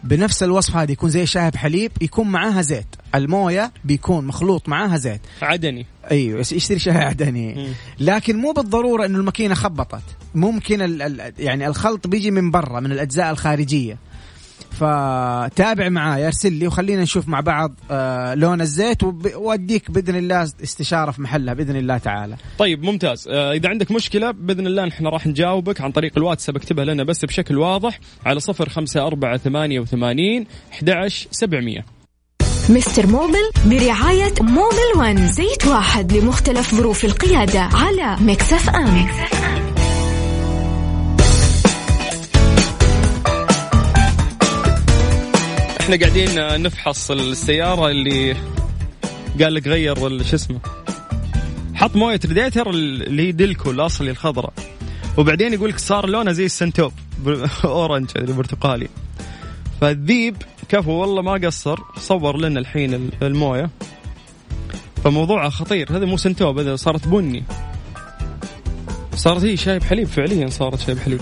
بنفس الوصف هذه يكون زي شاهب حليب يكون معاها زيت. الموية بيكون مخلوط معاها زيت. عدني. أيوه يشتري شاي عدني. لكن مو بالضرورة إنه الماكينة خبطت. ممكن ال يعني الخلط بيجي من برا من الأجزاء الخارجية. فتابع معاي ارسل لي وخلينا نشوف مع بعض آه لون الزيت وأديك بإذن الله استشارة في محلها بإذن الله تعالى. طيب ممتاز آه إذا عندك مشكلة بإذن الله نحن راح نجاوبك عن طريق الواتساب اكتبها لنا بس بشكل واضح على صفر خمسة أربعة ثمانية وثمانين أحد سبعمية Mister Mobil برعاية Mobil One زيت واحد لمختلف ظروف القيادة على Mix FM, Mix FM. إحنا قاعدين نفحص السيارة اللي قال لك غير شو اسمه؟ حط موية ريديتر اللي هي ديلكو الأصلي الخضراء وبعدين يقول لك صار لونه زي ال Suntop orange البرتقالي. فالذيب كفو والله ما قصر صور لنا الحين الموية. فموضوعه خطير هذا مو Suntop هذا صارت بني. صارت هي شايب حليب فعليا صارت شايب حليب.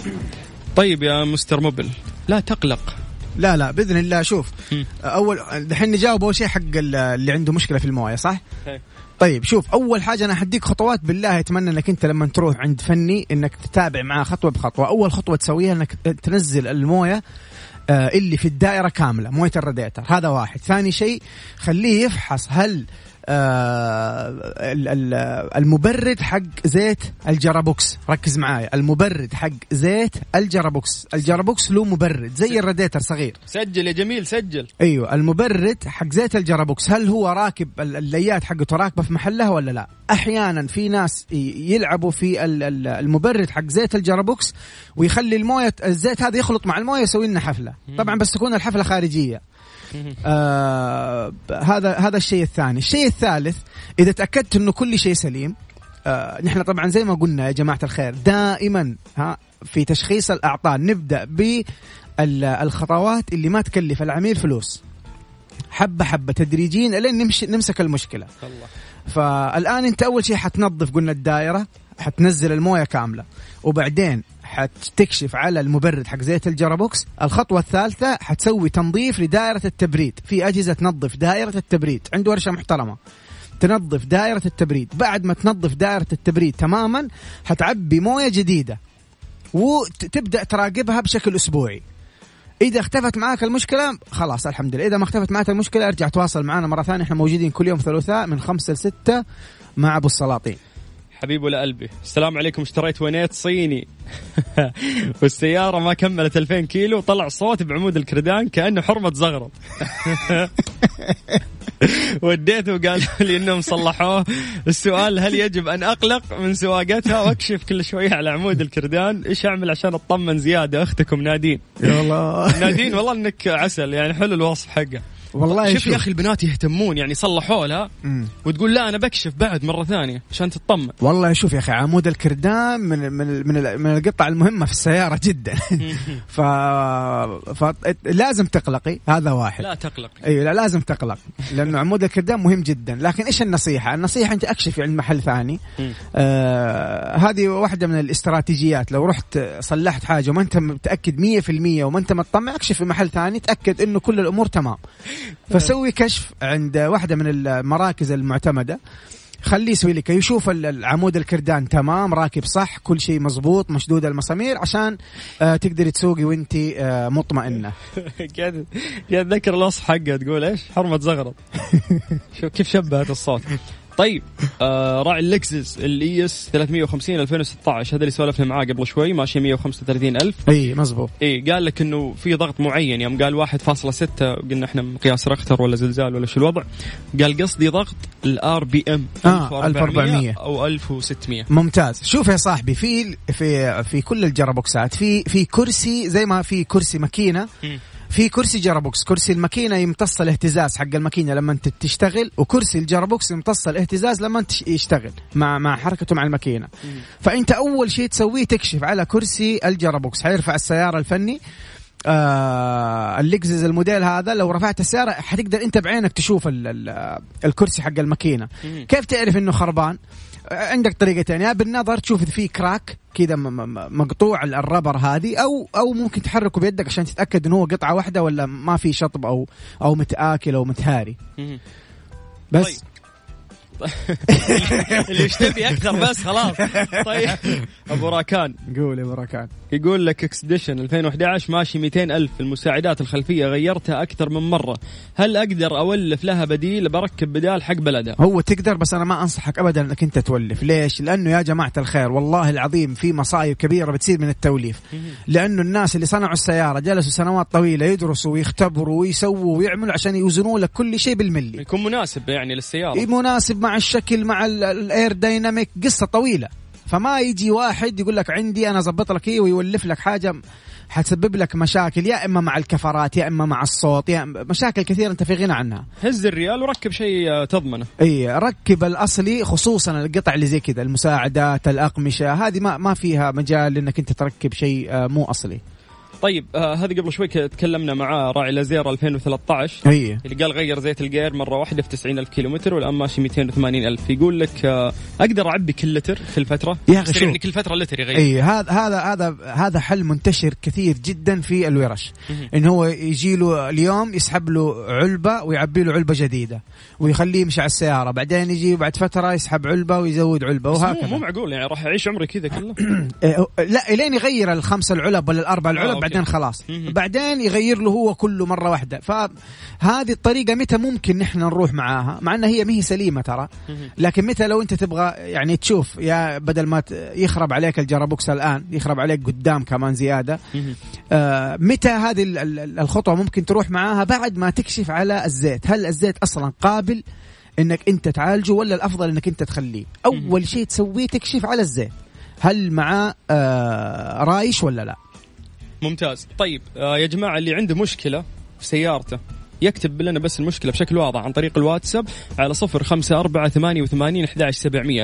طيب يا مستر موبل لا تقلق. لا لا بإذن الله شوف أول دحين نجاوب أول شيء حق اللي عنده مشكلة في الموية صح؟ طيب شوف أول حاجة أنا حديك خطوات بالله أتمنى إنك أنت لما تروح عند فني إنك تتابع معاه خطوة بخطوة. أول خطوة تسويها إنك تنزل الموية آه، اللي في الدائرة كاملة موية الراديتر هذا واحد. ثاني شيء خليه يفحص هل المبرد حق زيت ال gearbox. ركز معايا المبرد حق زيت ال gearbox. ال gearbox له مبرد زي الراديتر صغير. سجل يا جميل سجل. أيوه المبرد حق زيت ال gearbox. هل هو راكب الليات حقته راكبه في محلها ولا لا؟ أحيانا في ناس يلعبوا في المبرد حق زيت ال gearbox ويخلي الموية الزيت هذا يخلط مع الموية يسوي لنا حفلة. طبعا بس تكون الحفلة خارجية. آه هذا هذا الشيء الثاني. الشيء الثالث إذا تأكدت إنه كل شيء سليم آه نحن طبعا زي ما قلنا يا جماعة الخير دائما ها في تشخيص الأعطال نبدأ بالخطوات اللي ما تكلف العميل فلوس. حبة حبة تدريجيا لين نمشي نمسك المشكلة. الله. فالآن أنت أول شيء حتنظف قلنا الدائرة حتنزل الموية كاملة. وبعدين حتكشف على المبرد حق زيت الجرابوكس. الخطوة الثالثة حتسوي تنظيف لدائرة التبريد. في أجهزة تنظف دائرة التبريد. عنده ورشة محترمة. تنظف دائرة التبريد. بعد ما تنظف دائرة التبريد تماما حتعبي موية جديدة. وتبدأ تراقبها بشكل أسبوعي. إذا اختفت معاك المشكلة خلاص الحمد لله إذا ما اختفت معك المشكلة ارجع تواصل معنا مرة ثانية. إحنا موجودين كل يوم ثلاثاء من خمسة لستة مع أبو السلاطين. حبيب ولا قلبي. السلام عليكم اشتريت ونيت صيني. والسيارة ما كملت 2000 كيلو وطلع صوت بعمود الكردان كأنه حرمة زغرب. وديته وقال لي إنهم صلحوه. السؤال هل يجب أن أقلق من سواقتها؟ وأكشف كل شوية على عمود الكردان. إيش أعمل عشان أطمن زيادة؟ أختكم نادين. يا الله. نادين والله إنك عسل يعني حلو الوصف حقه. والله شوف يا أخي البنات يهتمون يعني صلحوا لها وتقول لا أنا بكشف بعد مرة ثانية عشان تطمن. والله شوف يا أخي عمود الكردان من من من, من القطع المهمة في السيارة جدا. ف... فلازم تقلقي هذا واحد. لا تقلق أيوه لا لازم تقلق لأنه عمود الكردان مهم جدا. لكن إيش النصيحة؟ النصيحة أنت أكشفي عند محل ثاني. آه هذه واحدة من الاستراتيجيات. لو رحت صلحت حاجة وما أنت متأكد 100% وما أنت مطمع اكشف في محل ثاني تأكد إنه كل الأمور تمام. فسوي كشف عند واحدة من المراكز المعتمدة. خليه يسوي لك يشوف العمود الكردان تمام راكب صح كل شيء مزبوط مشدود المسامير عشان آه تقدري تسوقي وانت آه مطمئنة. قاعد قاعد ذكر الوصف حقه تقول إيش؟ حرمة زغرط شوف كيف شبهت الصوت. طيب آه راعي ال Lexus ال IS 350 2016 هذا اللي سولفنا معاه قبل شوي ماشي 135 ألف. إي مزبوط. إي قال لك إنه في ضغط معين يوم قال 1.6 قلنا إحنا مقياس رختر ولا زلزال ولا شو الوضع قال قصدي ضغط ال RPM آه 1400 أو 1600 ممتاز. شوف يا صاحبي في في في كل ال gearbox ات في في كرسي زي ما في كرسي ماكينة في كرسي gearbox كرسي الماكينة يمتص الاهتزاز حق الماكينة لما انت تشتغل وكرسي ال gearbox يمتص الاهتزاز لما انت يشتغل مع مع حركته مع الماكينة. فأنت أول شيء تسويه تكشف على كرسي ال gearbox حيرفع السيارة الفني. آه ال Lexus الموديل هذا لو رفعت السيارة حتقدر أنت بعينك تشوف ال ال الكرسي حق الماكينة. كيف تعرف إنه خربان؟ عندك طريقتين يا بالنظر تشوف اذا في كراك كذا مقطوع الربر هذه أو أو ممكن تحركه بيدك عشان تتأكد إنه هو قطعة واحدة ولا ما في شطب أو أو متآكل أو متهاري. بس. طيب. اللي يشتبي أكثر بس خلاص. طيب. أبو راكان. قول يا أبو راكان. يقول لك اكسديشن 2011 ماشي 200 ألف. المساعدات الخلفية غيرتها أكثر من مرة. هل أقدر أولف لها بديل بركب بدال حق بلدها هو تقدر بس أنا ما أنصحك ابدا إنك أنت تولف. ليش؟ لأنه يا جماعة الخير والله العظيم في مصايب كبيرة بتصير من التوليف. لأنه الناس اللي صنعوا السيارة جلسوا سنوات طويلة يدرسوا ويختبروا ويسووا ويعملوا عشان يوزنوا لك كل شيء بالملي. يكون مناسب يعني للسيارة. مناسب مع الشكل مع ال aerodynamic قصة طويلة. فما يجي واحد يقول لك عندي أنا أظبط لك إيه ويولف لك حاجة حتسبب لك مشاكل يا إما مع الكفرات يا إما مع الصوت يا مشاكل كثيرة أنت في غنى عنها. هز الريال وركب شيء تضمنه. إي ركب الأصلي خصوصا القطع اللي زي كذا المساعدات الأقمشة هذه ما ما فيها مجال إنك أنت تركب شيء آه، مو أصلي. طيب آه هذه قبل شوي تكلمنا معاه راعي لازير 2013 هي اللي قال غير زيت الجير مرة واحدة في 90 ألف كيلومتر والآن ماشي 280 ألف. يقول لك آه أقدر أعبي كل لتر في الفترة؟ يا أخي يعني كل فترة لتر يغير. اي هذا هذا هذا هذا حل منتشر كثير جدا في الورش. انه هو يجي له اليوم يسحب له علبة ويعبي له علبة جديدة ويخليه يمشي على السيارة. بعدين يجي بعد فترة يسحب علبة ويزود علبة وهكذا. مو معقول يعني راح يعيش عمري كذا كله. إيه، لا إلين يغير الخمسة العلب ولا الأربع العلب آه بعدين خلاص. بعدين يغير له هو كله مرة واحدة. فهذه الطريقة متى ممكن نحن نروح معاها؟ مع إنها هي ما هي سليمة ترى. لكن متى لو أنت تبغى يعني تشوف يا بدل ما يخرب عليك الجرابوكس الآن يخرب عليك قدام كمان زيادة. آه متى هذه الخطوة ممكن تروح معاها؟ بعد ما تكشف على الزيت. هل الزيت أصلا قابل إنك أنت تعالجه ولا الأفضل إنك أنت تخليه؟ أول شيء تسويه تكشف على الزيت. هل معاه آه رايش ولا لا؟ ممتاز. طيب آه يا جماعة اللي عنده مشكلة في سيارته يكتب لنا بس المشكلة بشكل واضح عن طريق الواتساب على صفر خمسة أربعة ثمانية وثمانين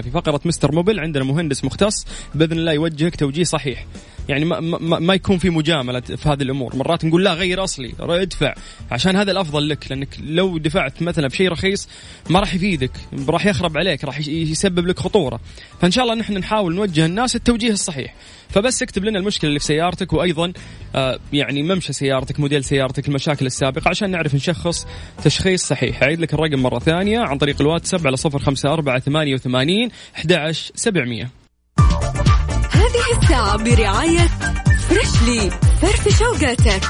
في فقرة مستر موبل عندنا مهندس مختص بإذن الله يوجهك توجيه صحيح. يعني ما, ما, ما يكون في مجاملة في هذه الأمور. مرات نقول لا غير أصلي ادفع. عشان هذا الأفضل لك لأنك لو دفعت مثلا بشيء رخيص ما راح يفيدك راح يخرب عليك راح يسبب لك خطورة. فإن شاء الله نحن نحاول نوجه الناس التوجيه الصحيح. فبس اكتب لنا المشكلة اللي في سيارتك وأيضا آه يعني ممشى سيارتك موديل سيارتك المشاكل السابقة عشان نعرف نشخص تشخيص صحيح. أعيد لك الرقم مرة ثانية عن طريق الواتساب على صفر خمسة أربعة ثمانية وثمانين أحد سبعمية. هذه الساعة برعاية Freshly فرفش أوقاتك.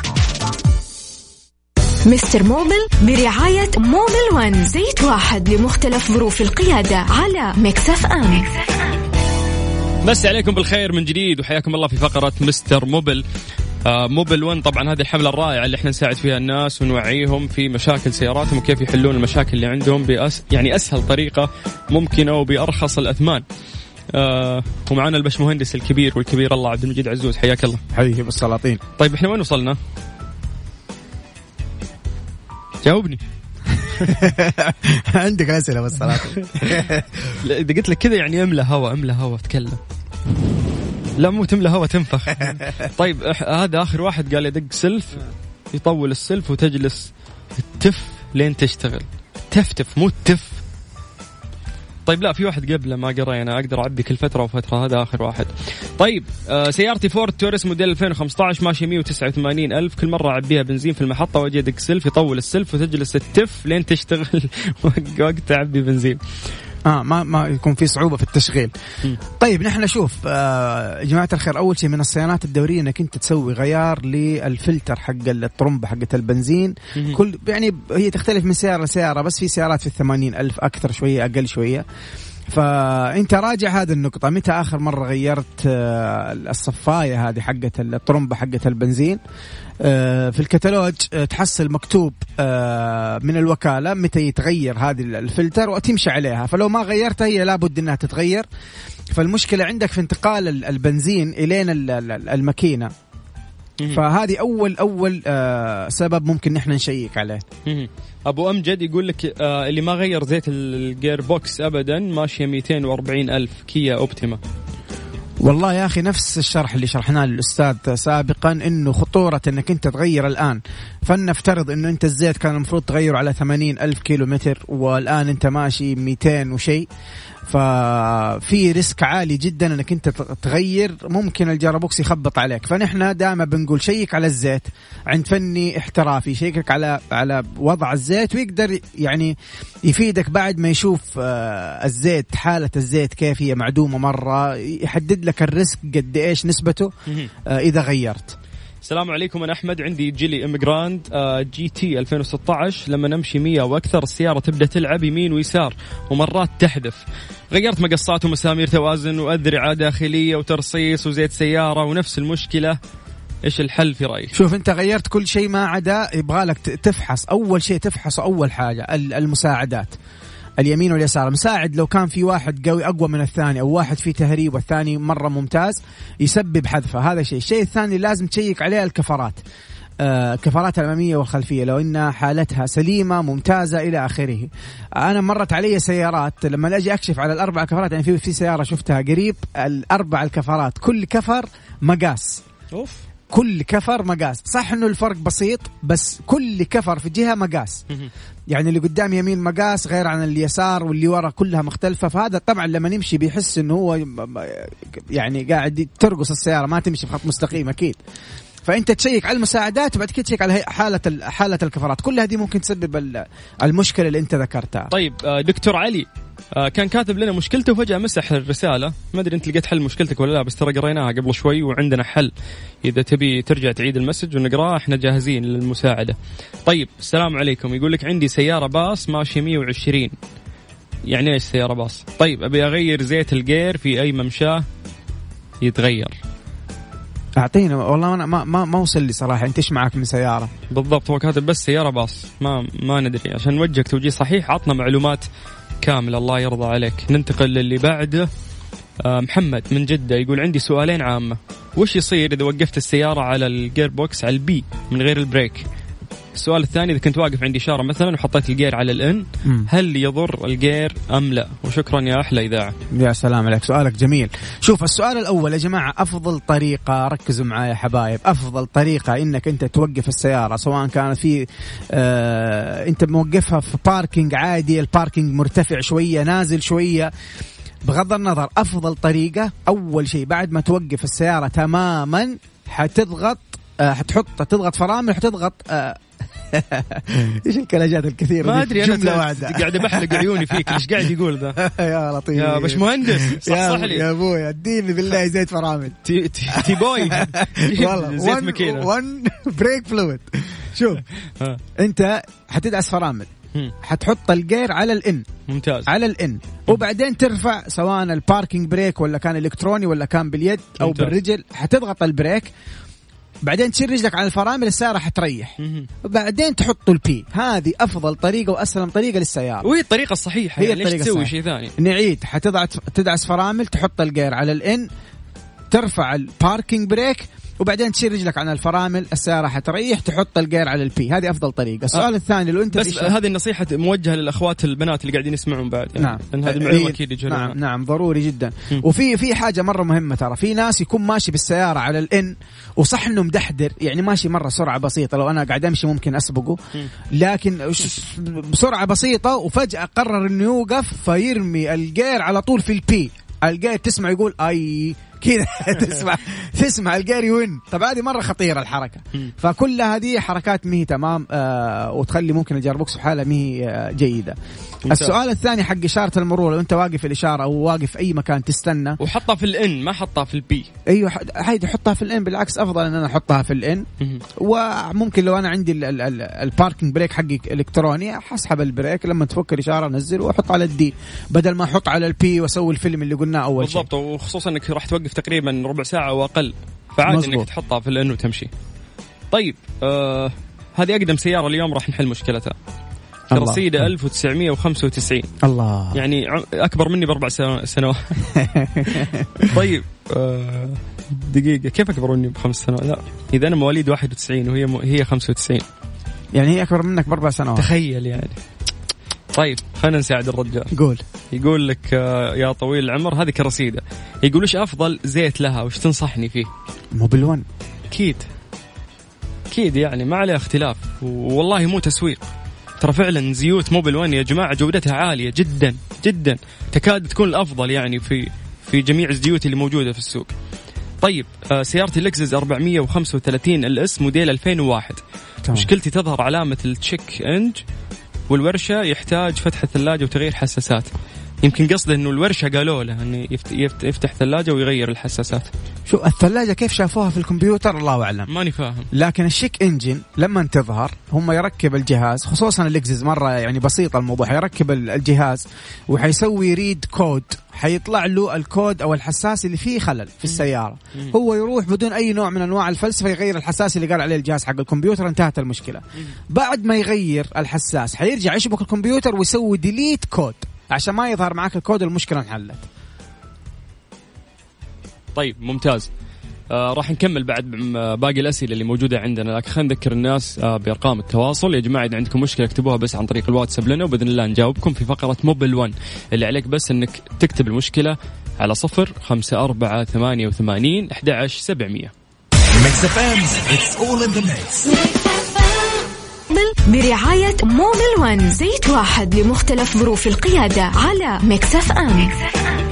Mister Mobil برعاية Mobil One زيت واحد لمختلف ظروف القيادة على Mix FM, بس عليكم بالخير من جديد وحياكم الله في فقرة مستر موبل. آه موبل 1 طبعا هذه الحملة الرائعة اللي إحنا نساعد فيها الناس ونوعيهم في مشاكل سياراتهم وكيف يحلون المشاكل اللي عندهم بأس يعني أسهل طريقة ممكنة وبأرخص الأثمان. آه ومعنا البش مهندس الكبير والكبير الله عبد المجيد عزوز حياك الله. حبيبي بالسلاطين طيب إحنا وين وصلنا؟ جاوبني. عندك أسئلة بالسلاطين إذا قلت لك كذا يعني أملى هوا أملى هوا تكلم لا مو تملى هوا تنفخ. طيب هذا آخر واحد قال يدق سلف يطول السلف وتجلس تف لين تشتغل. تفتف مو تف. طيب لا في واحد قبله ما قرينا أقدر اعبي كل فترة وفترة هذا آخر واحد. طيب آه سيارتي فورد توريس موديل 2015 ماشي 189 ألف كل مرة اعبيها بنزين في المحطة وأجي أدق سلف يطول السلف وتجلس تف لين تشتغل وقت اعبي بنزين. آه ما ما يكون في صعوبة في التشغيل. م. طيب نحن نشوف آه جماعة الخير أول شيء من الصيانات الدورية إنك أنت تسوي غيار للفلتر حق الطرمبة حقت البنزين م. كل يعني هي تختلف من سيارة لسيارة بس في سيارات في الثمانين ألف أكثر شوية أقل شوية. فأنت راجع هذه النقطة. متى آخر مرة غيرت آه، الصفاية هذه حقت الطرمبة حقت البنزين؟ آه، في الكتالوج آه، تحصل مكتوب من الوكالة متى يتغير هذه الفلتر وتمشي عليها. فلو ما غيرتها هي لابد إنها تتغير. فالمشكلة عندك في انتقال البنزين الين الماكينة. فهذه أول أول سبب ممكن نحن نشيك عليه. أبو أمجد يقول لك آه اللي ما غير زيت ال gearbox ابدا ماشية 240 ألف Kia Optima والله يا أخي نفس الشرح اللي شرحناه للأستاذ سابقا إنه خطورة إنك أنت تغير الآن. فلنفترض إنه أنت الزيت كان المفروض تغيره على 80 ألف كيلو متر والآن أنت ماشي 200 وشيء. ففي risk عالي جدا إنك أنت تغير ممكن ال gearbox يخبط عليك. فنحن دائما بنقول شيك على الزيت عند فني احترافي شيكك على على وضع الزيت ويقدر يعني يفيدك بعد ما يشوف آه، الزيت حالة الزيت كيف هي معدومة مرة يحدد لك ال risk قد إيش نسبته؟ آه، إذا غيرت. السلام عليكم أنا أحمد عندي Geely Emgrand آه، GT 2016 لما نمشي 100 وأكثر السيارة تبدأ تلعب يمين ويسار ومرات تحذف. غيرت مقصات ومسامير توازن واذرعه داخلية وترصيص وزيت سيارة ونفس المشكلة. إيش الحل في رأيك؟ شوف أنت غيرت كل شيء ما عدا يبغى لك تفحص. أول شيء تفحص أول حاجة المساعدات. اليمين واليسار. مساعد لو كان في واحد قوي أقوى من الثاني أو واحد فيه تهريب والثاني مرة ممتاز يسبب حذفه. هذا شيء. الشيء الثاني لازم تشيك عليه الكفرات. آه كفرات الأمامية والخلفية. لو إن حالتها سليمة ممتازة إلى آخره. أنا مرت علي سيارات. لما أجي أكشف على الأربع كفرات يعني في في سيارة شفتها قريب الأربع الكفرات كل كفر مقاس. أوف. كل كفر مقاس. صح إنه الفرق بسيط بس كل كفر في جهة مقاس. يعني اللي قدام يمين مقاس غير عن اليسار واللي ورا كلها مختلفة. فهذا طبعا لما يمشي بيحس إنه هو يعني قاعد ترقص السيارة ما تمشي بخط مستقيم أكيد. فأنت تشيك على المساعدات وبعد كده تشيك على حالة حالة الكفرات. كل هذه ممكن تسبب المشكلة اللي أنت ذكرتها. طيب آه، دكتور علي كان كاتب لنا مشكلته وفجأة مسح الرسالة. ما أدري أنت لقيت حل مشكلتك ولا لا بس ترى قريناها قبل شوي وعندنا حل. إذا تبي ترجع تعيد ال message ونقراه إحنا جاهزين للمساعدة. طيب السلام عليكم. يقول لك عندي سيارة باص ماشيه 120 يعني إيش سيارة باص؟ طيب أبي أغير زيت ال gear في أي ممشاه يتغير؟ اعطينا والله أنا ما ما ما وصل لي صراحة. أنت إيش معك من سيارة؟ بالضبط هو كاتب بس سيارة باص. ما ما ندري عشان نوجهك توجيه صحيح عطنا معلومات كامله الله يرضى عليك. ننتقل للي بعده. آه محمد من جدة يقول عندي سؤالين عامة. وش يصير إذا وقفت السيارة على ال gearbox على ال P من غير ال brake السؤال الثاني إذا كنت واقف عند إشارة مثلا وحطيت الجير على ال N هل يضر الجير أم لا؟ وشكرا يا أحلى إذاعة. يا سلام عليك سؤالك جميل. شوف السؤال الأول يا جماعة أفضل طريقة ركزوا معايا يا حبايب أفضل طريقة إنك أنت توقف السيارة سواء كانت في آه أنت موقفها في parking عادي ال parking مرتفع شوية نازل شوية. بغض النظر أفضل طريقة أول شيء بعد ما توقف السيارة تماما حتضغط آه حتحط تضغط فرامل حتضغط آه إيش الكلاجات الكثيرة ما أدري أنا واحدة. قاعد بحلق عيوني فيك إيش قاعد يقول ذا؟ يا لطيف. يا باش مهندس صح لي. يا أبوي أديني بالله زيت فرامل. تي, تي, تي بوي والله زيت ماكينة. 1 brake fluid شوف أنت حتدعس فرامل. حتحط الجير على ال N. ممتاز. على ال N. وبعدين ترفع سواء ال parking brake ولا كان الكتروني ولا كان باليد أو ممتاز. بالرجل حتضغط ال brake بعدين تشيل رجلك على الفرامل السيارة حتريح بعدين تحط ال P هذه أفضل طريقة واسلم طريقة للسيارة. وهي الطريقة الصحيحة هي يعني ليش تسوي شيء ثاني؟ نعيد حتضغط تدعس فرامل تحط الجير على ال N ترفع ال parking brake وبعدين تشيل رجلك عن الفرامل السيارة حتريح تحط الجير على ال P. هذه أفضل طريقة. السؤال أه. الثاني لو أنت بس هذه النصيحة موجهة للأخوات البنات اللي قاعدين يسمعون بعد. يعني نعم. لأن هذه معلومة أكيد نعم نعم ضروري جدا. م. وفي في حاجة مرة مهمة ترى. في ناس يكون ماشي بالسيارة على الإن وصح انه مدحدر يعني ماشي مرة سرعة بسيطة. لو أنا قاعد أمشي ممكن أسبقه. لكن بسرعة بسيطة وفجأة قرر إنه يوقف فيرمي الجير على طول في ال P. الجير تسمع يقول أي. كذا. تسمع. تسمع الجاري وين. طب هذه مرة خطيرة الحركة. فكل هذه حركات مي تمام آه وتخلي ممكن ال gearbox بحالها مي آه جيدة. السؤال الثاني حق إشارة المرور لو أنت واقف في الإشارة أو واقف في أي مكان تستنى. وحطها في ال N ما حطها في ال P أيوه هيدي حطها في ال N بالعكس أفضل إن أنا أحطها في ال N وممكن لو أنا عندي ال parking brake حقي إلكتروني حسحب ال brake لما تفك الإشارة أنزل وأحط على ال D بدل ما أحط على ال P وأسوي الفيلم اللي قلناه أول شيء. بالضبط وخصوصا إنك راح توقف تقريبا ربع ساعة أو أقل فعادي إنك تحطها في ال N وتمشي. طيب آه هذه أقدم سيارة اليوم راح نحل مشكلتها. كرسيدا 1995 الله. يعني أكبر مني بأربع سنوات. طيب آه دقيقة كيف أكبر مني بخمس سنوات؟ لا إذا أنا مواليد 91 وهي م... هي 95 يعني هي أكبر منك بأربع سنوات. تخيل يعني. طيب خلينا نساعد الرجال. قول. يقول لك آه، يا طويل العمر هذه كرصيده يقول إيش أفضل زيت لها؟ وش تنصحني فيه؟ موبل 1 أكيد. أكيد يعني ما عليه اختلاف. والله مو تسويق. ترى فعلا زيوت موبل 1 يا جماعة جودتها عالية جدا جدا. تكاد تكون الأفضل يعني في في جميع الزيوت اللي موجودة في السوق. طيب سيارتي لكزس 435 LS موديل 2001 طبعا. مشكلتي تظهر علامة ال check engine. والورشة يحتاج فتح الثلاجه وتغيير حساسات. يمكن قصده إنه الورشة قالوا له إنه يفتح ثلاجة ويغير الحساسات. شو الثلاجة كيف شافوها في الكمبيوتر؟ الله أعلم. ماني فاهم. لكن ال check engine لما تظهر هم يركب الجهاز خصوصا اللكزس مرة يعني بسيط الموضوع حيركب الجهاز وحيسوي read code حيطلع له الكود أو الحساس اللي فيه خلل في السيارة. هو يروح بدون أي نوع من أنواع الفلسفة يغير الحساس اللي قال عليه الجهاز حق الكمبيوتر انتهت المشكلة. بعد ما يغير الحساس حيرجع يشبك الكمبيوتر ويسوي delete code عشان ما يظهر معك الكود المشكلة انحلت. طيب ممتاز. آه راح نكمل بعد باقي الأسئلة اللي موجودة عندنا لكن خلينا نذكر الناس آه بأرقام التواصل. يا جماعة إذا عندكم مشكلة اكتبوها بس عن طريق الواتساب لنا وبإذن الله نجاوبكم في فقرة موبيل 1 اللي عليك بس إنك تكتب المشكلة على صفر خمسة أربعة ثمانية وثمانين أحد عشر سبعمية. برعاية موبيل ون. زيت واحد لمختلف ظروف القيادة على ميكس اف ام, ميكس أف أم.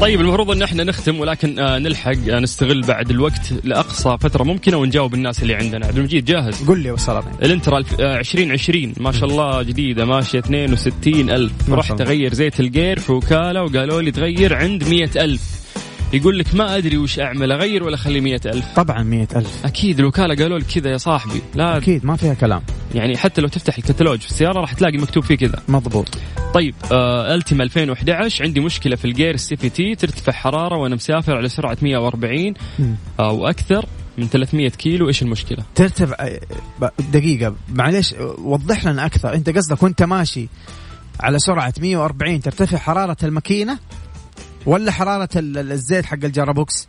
طيب المفروض إن إحنا نختم ولكن آه نلحق آه نستغل بعد الوقت لأقصى فترة ممكنة ونجاوب الناس اللي عندنا. عبد المجيد جاهز؟ قل لي وصلني إلنترا 2020 ما شاء الله جديدة ماشية 62 ألف. رحت اغير زيت الجير في وكاله وقالوا لي تغير عند 100 ألف. يقول لك ما أدري وش أعمل أغير ولا أخلي مئة ألف؟ طبعا مئة ألف. أكيد الوكاله قالوا لك كذا يا صاحبي لا أكيد ما فيها كلام. يعني حتى لو تفتح الكتالوج في السيارة راح تلاقي مكتوب فيه كذا. مضبوط. طيب آه ألتيما 2011 عندي مشكلة في الجير ال CVT ترتفع حرارة وأنا مسافر على سرعة 140 أو أكثر من 300 كيلو. إيش المشكلة؟ ترتفع آه، دقيقة معلش وضح لنا أكثر. أنت قصدك وأنت ماشي على سرعة 140 ترتفع حرارة الماكينة؟ ولا حرارة الزيت حق ال gearbox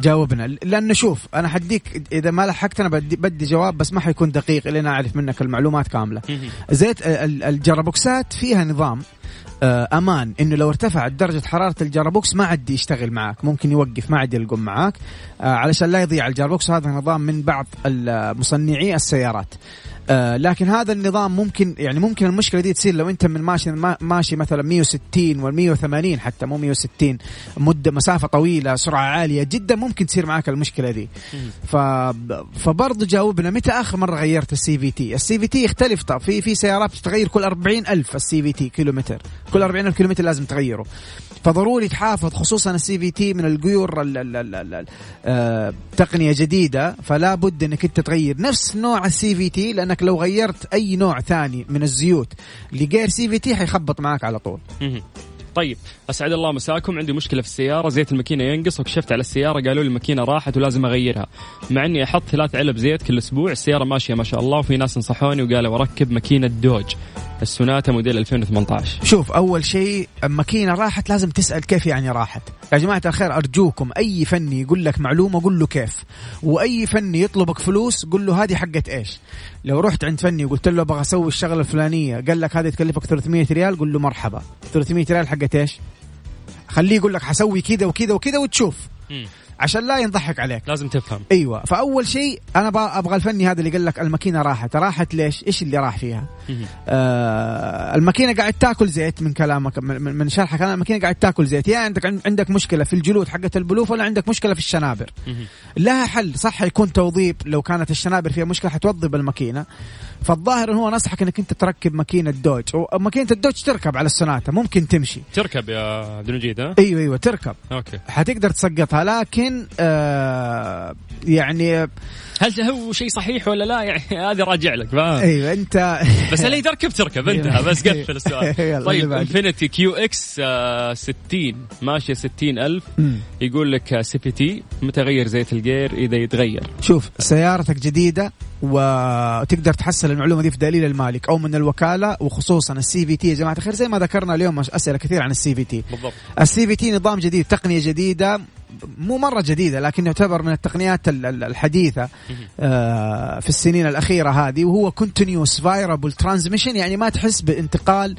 جاوبنا. لأنه شوف أنا حديك إذا ما لحقت أنا بدي, بدي جواب بس ما حيكون دقيق لين أعرف منك المعلومات كاملة. زيت الجرابوكسات فيها نظام آه، أمان. إنه لو ارتفعت درجة حرارة ال gearbox ما عاد يشتغل معك ممكن يوقف ما عاد يلقم معاك. آه، علشان لا يضيع ال gearbox هذا نظام من بعض مصنعي السيارات. آه لكن هذا النظام ممكن يعني ممكن المشكلة دي تصير لو انت من ماشي ماشي مثلا 160 وال 180 حتى مو 160 مدة مسافة طويلة سرعة عالية جدا ممكن تصير معك المشكلة دي. ف فبرضه جاوبنا متى آخر مرة غيرت ال CVT ال CVT يختلف طب في في سيارات بتتغير كل 40 ألف ال CVT كيلومتر كل 40 ألف كيلومتر لازم تغيره. فضروري تحافظ خصوصا ال CVT من القيور آه، تقنية جديدة فلا بد إنك أنت تغير نفس نوع ال CVT لأنك لو غيرت أي نوع ثاني من الزيوت لغير CVT حيخبط معك على طول. طيب أسعد الله مساكم. عندي مشكلة في السيارة. زيت الماكينة ينقص. وكشفت على السيارة قالوا لي الماكينة راحت ولازم أغيرها. مع إني أحط ثلاث علب زيت كل أسبوع السيارة ماشية ما شاء الله وفي ناس نصحوني وقالوا أركب ماكينة دوج. السوناتا موديل 2018 شوف أول شيء ماكينة راحت لازم تسأل كيف يعني راحت. يا جماعة الخير أرجوكم أي فني يقول لك معلومة قول له كيف. وأي فني يطلبك فلوس قول له هذه حقت إيش. لو رحت عند فني وقلت له أبغى أسوي الشغلة الفلانية قال لك هذه تكلفك 300 ريال قول له مرحبا. 300 ريال حقت إيش؟ خليه يقول لك حسوي كذا وكذا وكذا وتشوف. عشان لا ينضحك عليك. لازم تفهم. أيوه. فأول شيء أنا أبغى الفني هذا اللي قال لك الماكينة راحت. راحت ليش؟ إيش اللي راح فيها؟ آه الماكينة قاعد تاكل زيت من كلامك من, من شرحك. أنا الماكينة قاعد تاكل زيت. يا عندك عندك مشكلة في الجلود حقت البلوف ولا عندك مشكلة في الشنابر؟ لها حل. صح يكون توضيب. لو كانت الشنابر فيها مشكلة حتوضب الماكينة. فالظاهر هو نصحك إنك أنت تركب ماكينة دوج. وماكينه الدوج تركب على السوناتا ممكن تمشي. تركب يا عبد المجيد ها؟ أيوه أيوه تركب. okay. حتقدر تسقطها لكن آه يعني هل هو شيء صحيح ولا لا؟ يعني هذه راجع لك فاهم؟ أيوه أنت بس اللي تركب تركب انتهى بس قفل السؤال. طيب انفينيتي QX 60 ماشية 60 ألف. يقول لك CVT متى غير زيت الجير إذا يتغير؟ شوف سيارتك جديدة وتقدر تحصل المعلومة دي في دليل المالك أو من الوكالة وخصوصا ال CVT يا جماعة الخير زي ما ذكرنا اليوم أسئلة كثير عن ال CVT بالضبط. ال CVT نظام جديد تقنية جديدة مو مرة جديدة لكن يعتبر من التقنيات الحديثة آه، في السنين الأخيرة هذه وهو continuous variable transmission يعني ما تحس بانتقال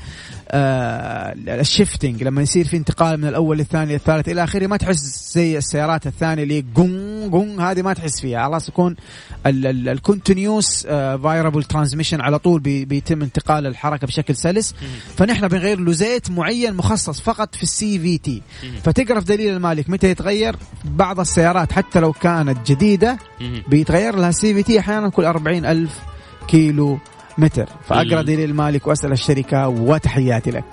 ال shifting لما يصير في انتقال من الأول للثاني للثالث إلى آخره ما تحس زي السيارات الثانية اللي قون قون هذه ما تحس فيها. خلاص يكون ال continuous variable transmission على طول بي بيتم انتقال الحركة بشكل سلس. فنحن بنغير له زيت معين مخصص فقط في ال CVT. فتقرأ في دليل المالك متى يتغير؟ بعض السيارات حتى لو كانت جديدة بيتغير لها ال CVT أحيانا كل أربعين ألف كيلو متر. فأقرأ دليل المالك وأسأل الشركة وتحياتي لك.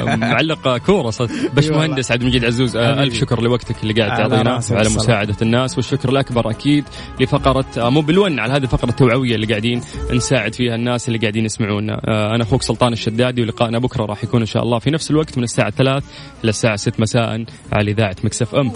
معلق كورة صدق. باش مهندس عبد المجيد عزوز آه، ألف شكر لوقتك اللي قاعد تعطينا على مساعدة الناس. والشكر الأكبر أكيد لفقرة آه، مو بالون على هذه الفقرة التوعوية اللي قاعدين نساعد فيها الناس اللي قاعدين يسمعونا. آه، أنا أخوك سلطان الشدادي ولقائنا بكرة راح يكون إن شاء الله في نفس الوقت من الساعة 3 إلى الساعة 6 مساء على إذاعة مكسف أم.